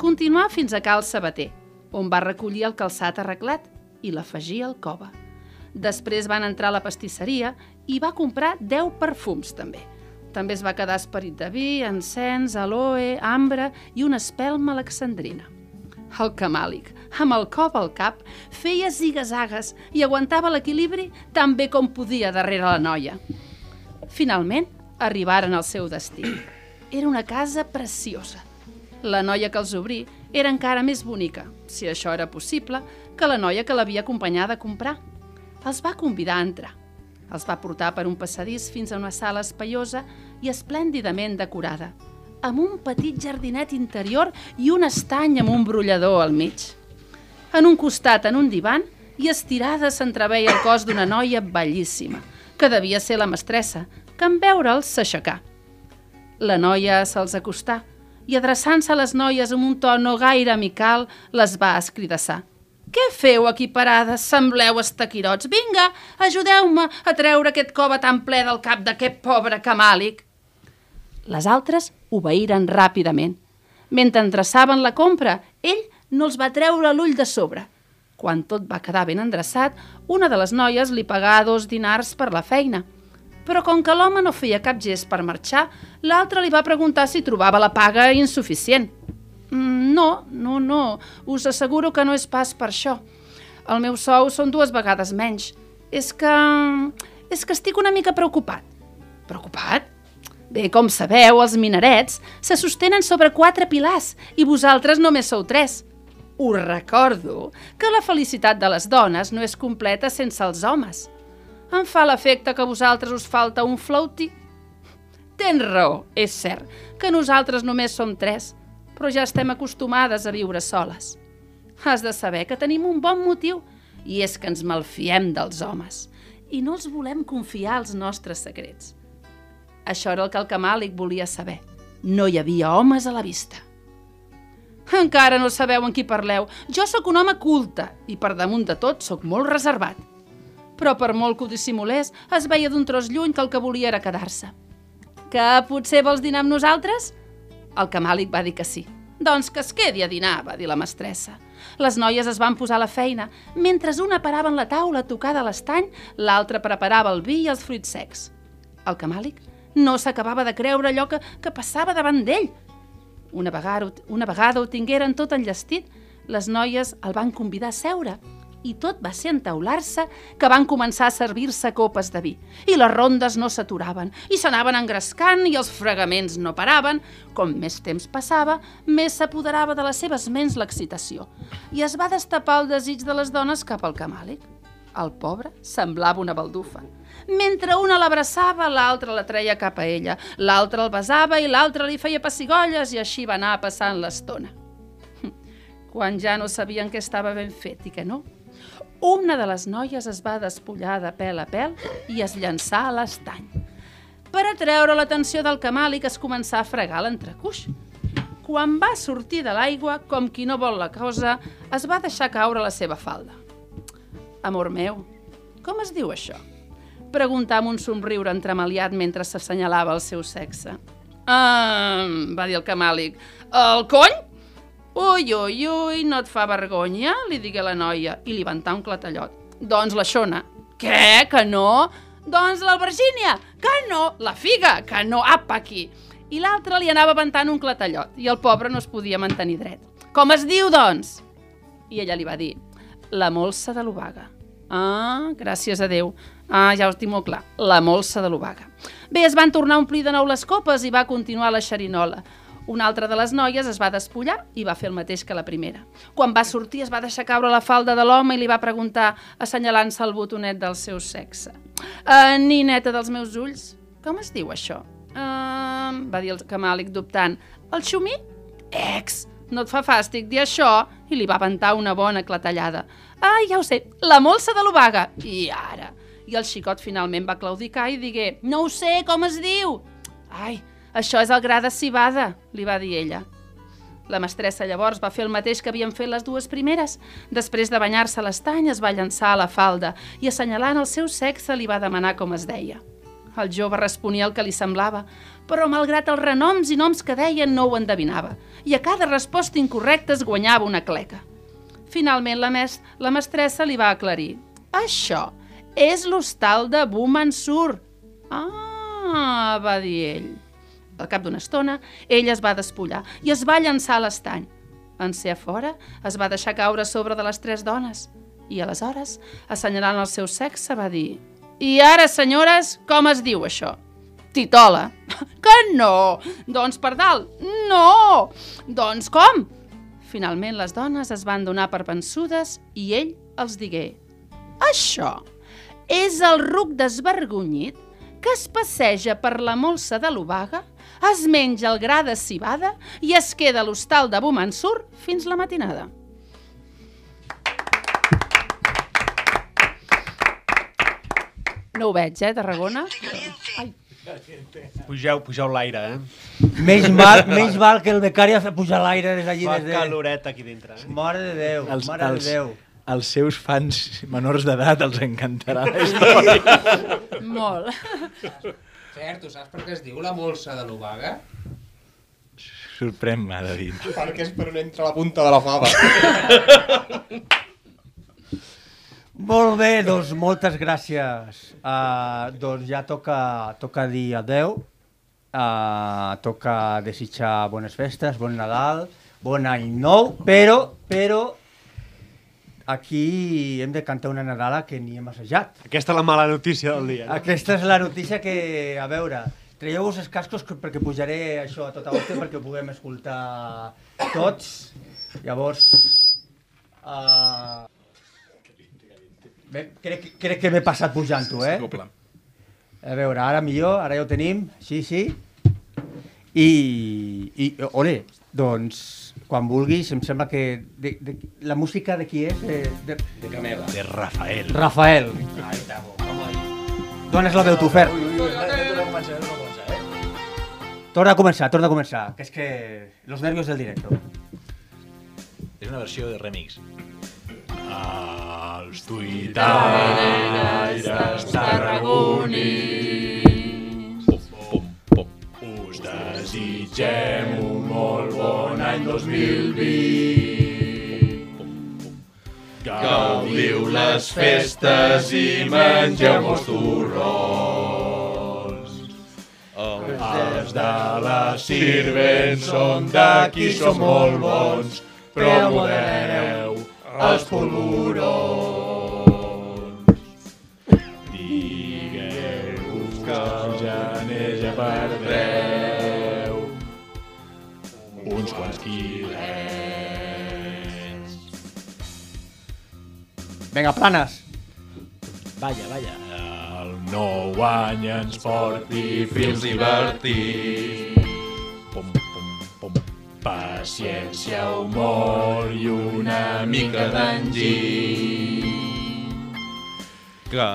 Speaker 18: Continuà fins a cal sabater, on va recollir el calçat arreglat i l'afegir al cova. Després van entrar a la pastisseria i va comprar 10 perfums, també. També es va quedar esperit de vi, encens, aloe, ambre i una espelma alexandrina. El camàlic, amb el cop al cap, feia zigazagues i aguantava l'equilibri tan bé com podia darrere la noia. Finalment, arribaren al seu destí. Era una casa preciosa. La noia que els obrí era encara més bonica, si això era possible, que la noia que l'havia acompanyada a comprar. Els va convidar a entrar. Els va portar per un passadís fins a una sala espaiosa i esplèndidament decorada, amb un petit jardinet interior i un estany amb un brollador al mig. En un costat, en un divan, i estirada s'entreveia el cos d'una noia bellíssima, que devia ser la mestressa, que en veure'ls s'aixecà. La noia se'ls acostà i, adreçant-se a les noies amb un to no gaire amical, les va escridassar. Què feu aquí parades? Sembleu estaquirots. Vinga, ajudeu-me a treure aquest cova tan ple del cap d'aquest pobre camàlic. Les altres obeïren ràpidament. Mentre endreçaven la compra, ell no els va treure l'ull de sobre. Quan tot va quedar ben endreçat, una de les noies li pagà dos dinars per la feina. Però com que l'home no feia cap gest per marxar, l'altre li va preguntar si trobava la paga insuficient. Mm, no, no, no, us asseguro que no és pas per això. El meu sou són dues vegades menys. És que... és que estic una mica preocupat. Preocupat? Bé, com sabeu, els minarets se sostenen sobre quatre pilars i vosaltres només sou tres. Us recordo que la felicitat de les dones no és completa sense els homes. Em fa l'efecte que a vosaltres us falta un flauti. Tens raó, és cert, que nosaltres només som tres, però ja estem acostumades a viure soles. Has de saber que tenim un bon motiu, i és que ens malfiem dels homes, i no els volem confiar els nostres secrets. Això era el que el camàlic volia saber. No hi havia homes a la vista. Encara no sabeu en qui parleu. Jo sóc un home culte i per damunt de tot sóc molt reservat. Però per molt que ho dissimulés, es veia d'un tros lluny que el que volia era quedar-se. Que potser vols dinar amb nosaltres? El camàlic va dir que sí. Doncs que es quedi a dinar, va dir la mestressa. Les noies es van posar a la feina. Mentre una parava en la taula tocada a l'estany, l'altra preparava el vi i els fruits secs. El camàlic no s'acabava de creure allò que, que passava davant d'ell. Una vegada, una vegada ho tingueren tot enllestit, les noies el van convidar a seure i tot va ser entaular-se que van començar a servir-se copes de vi. I les rondes no s'aturaven, i s'anaven engrescant i els fregaments no paraven. Com més temps passava, més s'apoderava de les seves ments l'excitació. I es va destapar el desig de les dones cap al camàlic. El pobre semblava una baldufa. Mentre una l'abraçava, l'altra la treia cap a ella, l'altra el besava i l'altra li feia pessigolles i així va anar passant l'estona. Quan ja no sabien què estava ben fet i què no, una de les noies es va despullar de pèl a pèl i es llançà a l'estany. Per atreure l'atenció del camàlic es començà a fregar l'entrecuix. Quan va sortir de l'aigua, com qui no vol la cosa, es va deixar caure la seva falda. Amor meu, com es diu això? Preguntà amb un somriure entremaliat mentre s'assenyalava el seu sexe. Ah, va dir el camàlic. El cony? Ui, ui, ui, no et fa vergonya? li digué la noia i li ventà un clatallot. Doncs la Xona. Què? Que no? Doncs l'Albergínia. Que no? La figa. Que no? Apa, aquí. I l'altre li anava ventant un clatallot i el pobre no es podia mantenir dret. Com es diu, doncs? I ella li va dir, la molsa de l'Obaga. Ah, gràcies a Déu. Ah, ja ho tinc molt clar, la molsa de l'Obaga. Bé, es van tornar a omplir de nou les copes i va continuar la xerinola. Una altra de les noies es va despullar i va fer el mateix que la primera. Quan va sortir es va deixar caure la falda de l'home i li va preguntar, assenyalant-se el botonet del seu sexe. Uh, nineta dels meus ulls, com es diu això? Uh, va dir el camàlic dubtant. El xumí? Ex, no et fa fàstic dir això? I li va ventar una bona clatellada. Ah, ja ho sé, la molsa de l'Obaga. I ara? I el xicot finalment va claudicar i digué, no ho sé, com es diu? Ai, això és el gra de cibada, li va dir ella. La mestressa llavors va fer el mateix que havien fet les dues primeres. Després de banyar-se a l'estany, es va llançar a la falda i, assenyalant el seu sexe, li va demanar com es deia. El jove responia el que li semblava, però malgrat els renoms i noms que deien no ho endevinava, i a cada resposta incorrecta es guanyava una cleca. Finalment la, mes la mestressa li va aclarir. Això és l'hostal de Bu Mansur. Ah, va dir ell. Al cap d'una estona, ell es va despullar i es va llançar a l'estany. En ser a fora, es va deixar caure sobre de les tres dones i aleshores, assenyalant el seu sexe, va dir «I ara, senyores, com es diu això?» Titola. Que no! Doncs per dalt. No! Doncs com? Finalment les dones es van donar per vençudes i ell els digué Això és el ruc desvergonyit que es passeja per la molsa de l'Obaga, es menja el gra de cibada i es queda a l'hostal de Bumansur fins la matinada. No ho veig, eh, Tarragona? Ai.
Speaker 13: Pugeu, pugeu l'aire, eh?
Speaker 3: Menys mal, menys val que el becari ha fet pujar l'aire des d'allí.
Speaker 13: Fa
Speaker 3: Des de...
Speaker 13: caloret aquí dintre. Eh?
Speaker 3: Mare de Déu,
Speaker 12: Els,
Speaker 3: mare
Speaker 12: els,
Speaker 3: de Déu.
Speaker 12: els seus fans menors d'edat els encantarà la història.
Speaker 18: Molt.
Speaker 8: Fer, tu saps per què es diu la molsa de l'Obaga?
Speaker 12: Sorprèn-me, David.
Speaker 13: Perquè és per on entra la punta de la fava.
Speaker 3: Molt bé, doncs moltes gràcies. Uh, doncs ja toca, toca dir adeu, uh, toca desitjar bones festes, bon Nadal, bon any nou, però, però aquí hem de cantar una Nadala que ni hem assajat.
Speaker 13: Aquesta és la mala notícia del dia. No?
Speaker 3: Aquesta és la notícia que, a veure, traieu-vos els cascos perquè pujaré això a tota hòstia perquè ho puguem escoltar tots. Llavors, uh, bé, crec, crec que m'he passat pujant-ho, eh? A veure, ara millor, ara ja ho tenim, sí, sí. I, i ole, doncs, quan vulguis, em sembla que... De, de, la música de qui és? De, de,
Speaker 20: De Camela.
Speaker 12: De Rafael.
Speaker 3: Rafael.
Speaker 20: Ai, tamo.
Speaker 3: Dones la veu, tu, Fer.
Speaker 12: Torna a començar, torna a començar,
Speaker 3: que és que los nervios del directo.
Speaker 12: És una versió de remix. Els
Speaker 18: tuitaires tarragonins.
Speaker 12: Us desitgem un molt bon any 2020.
Speaker 6: Gaudiu les festes i mengeu molts torrons.
Speaker 12: Els de la Sirven són d'aquí, som molt bons, però modereu els polvorons. Digueu-vos que el gener ja uns quants quilets.
Speaker 3: Vinga, planes.
Speaker 12: Vaya, vaya. El nou any ens porti fins divertits. Pum, pum, pum. Paciència, humor i una mica d'enginy. Que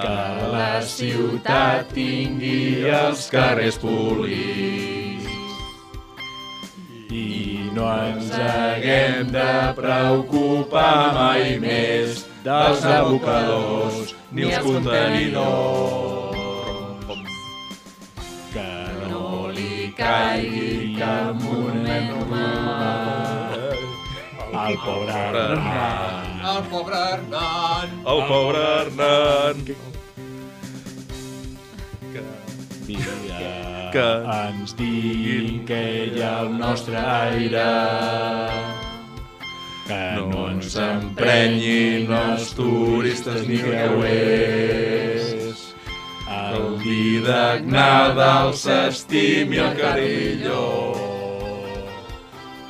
Speaker 12: la ciutat tingui els carrers polits i no ens haguem de preocupar mai més dels abocadors ni els contenidors. Que no li caigui cap monet al pobre Hernán.
Speaker 8: El pobre Hernán.
Speaker 6: El pobre Hernán.
Speaker 12: Dia
Speaker 6: Que
Speaker 12: ens diguin que hi ha el nostre aire. Que no ens emprenyin els turistes ni creuers. el Didagnada els estimi el Carilló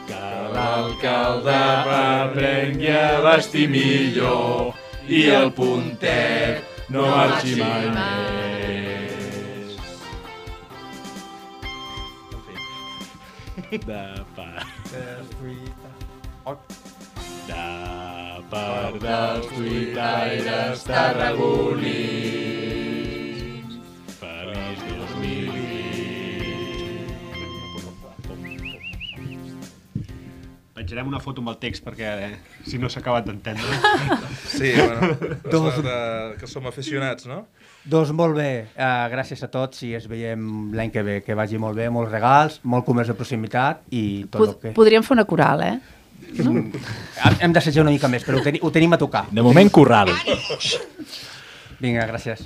Speaker 12: que l'alcalde aprengui a vestir millor i el puntet no marxi mai. més. De part. De part dels tuitaires tarragonins.
Speaker 13: Penjarem una foto amb el text perquè eh, si no s'ha acabat d'entendre.
Speaker 6: Sí, bueno, es
Speaker 3: Doncs-
Speaker 6: nota que som aficionats, no?
Speaker 3: Doncs molt bé, uh, gràcies a tots i ens veiem l'any que ve. Que vagi molt bé, molts regals, molt comerç de proximitat i tot
Speaker 18: Pod
Speaker 3: el que...
Speaker 18: Podríem fer una coral, eh?
Speaker 3: Hem- Hem d'assajar una mica més, però ho, teni ho tenim a tocar.
Speaker 16: De moment, corral.
Speaker 3: Vinga, gràcies.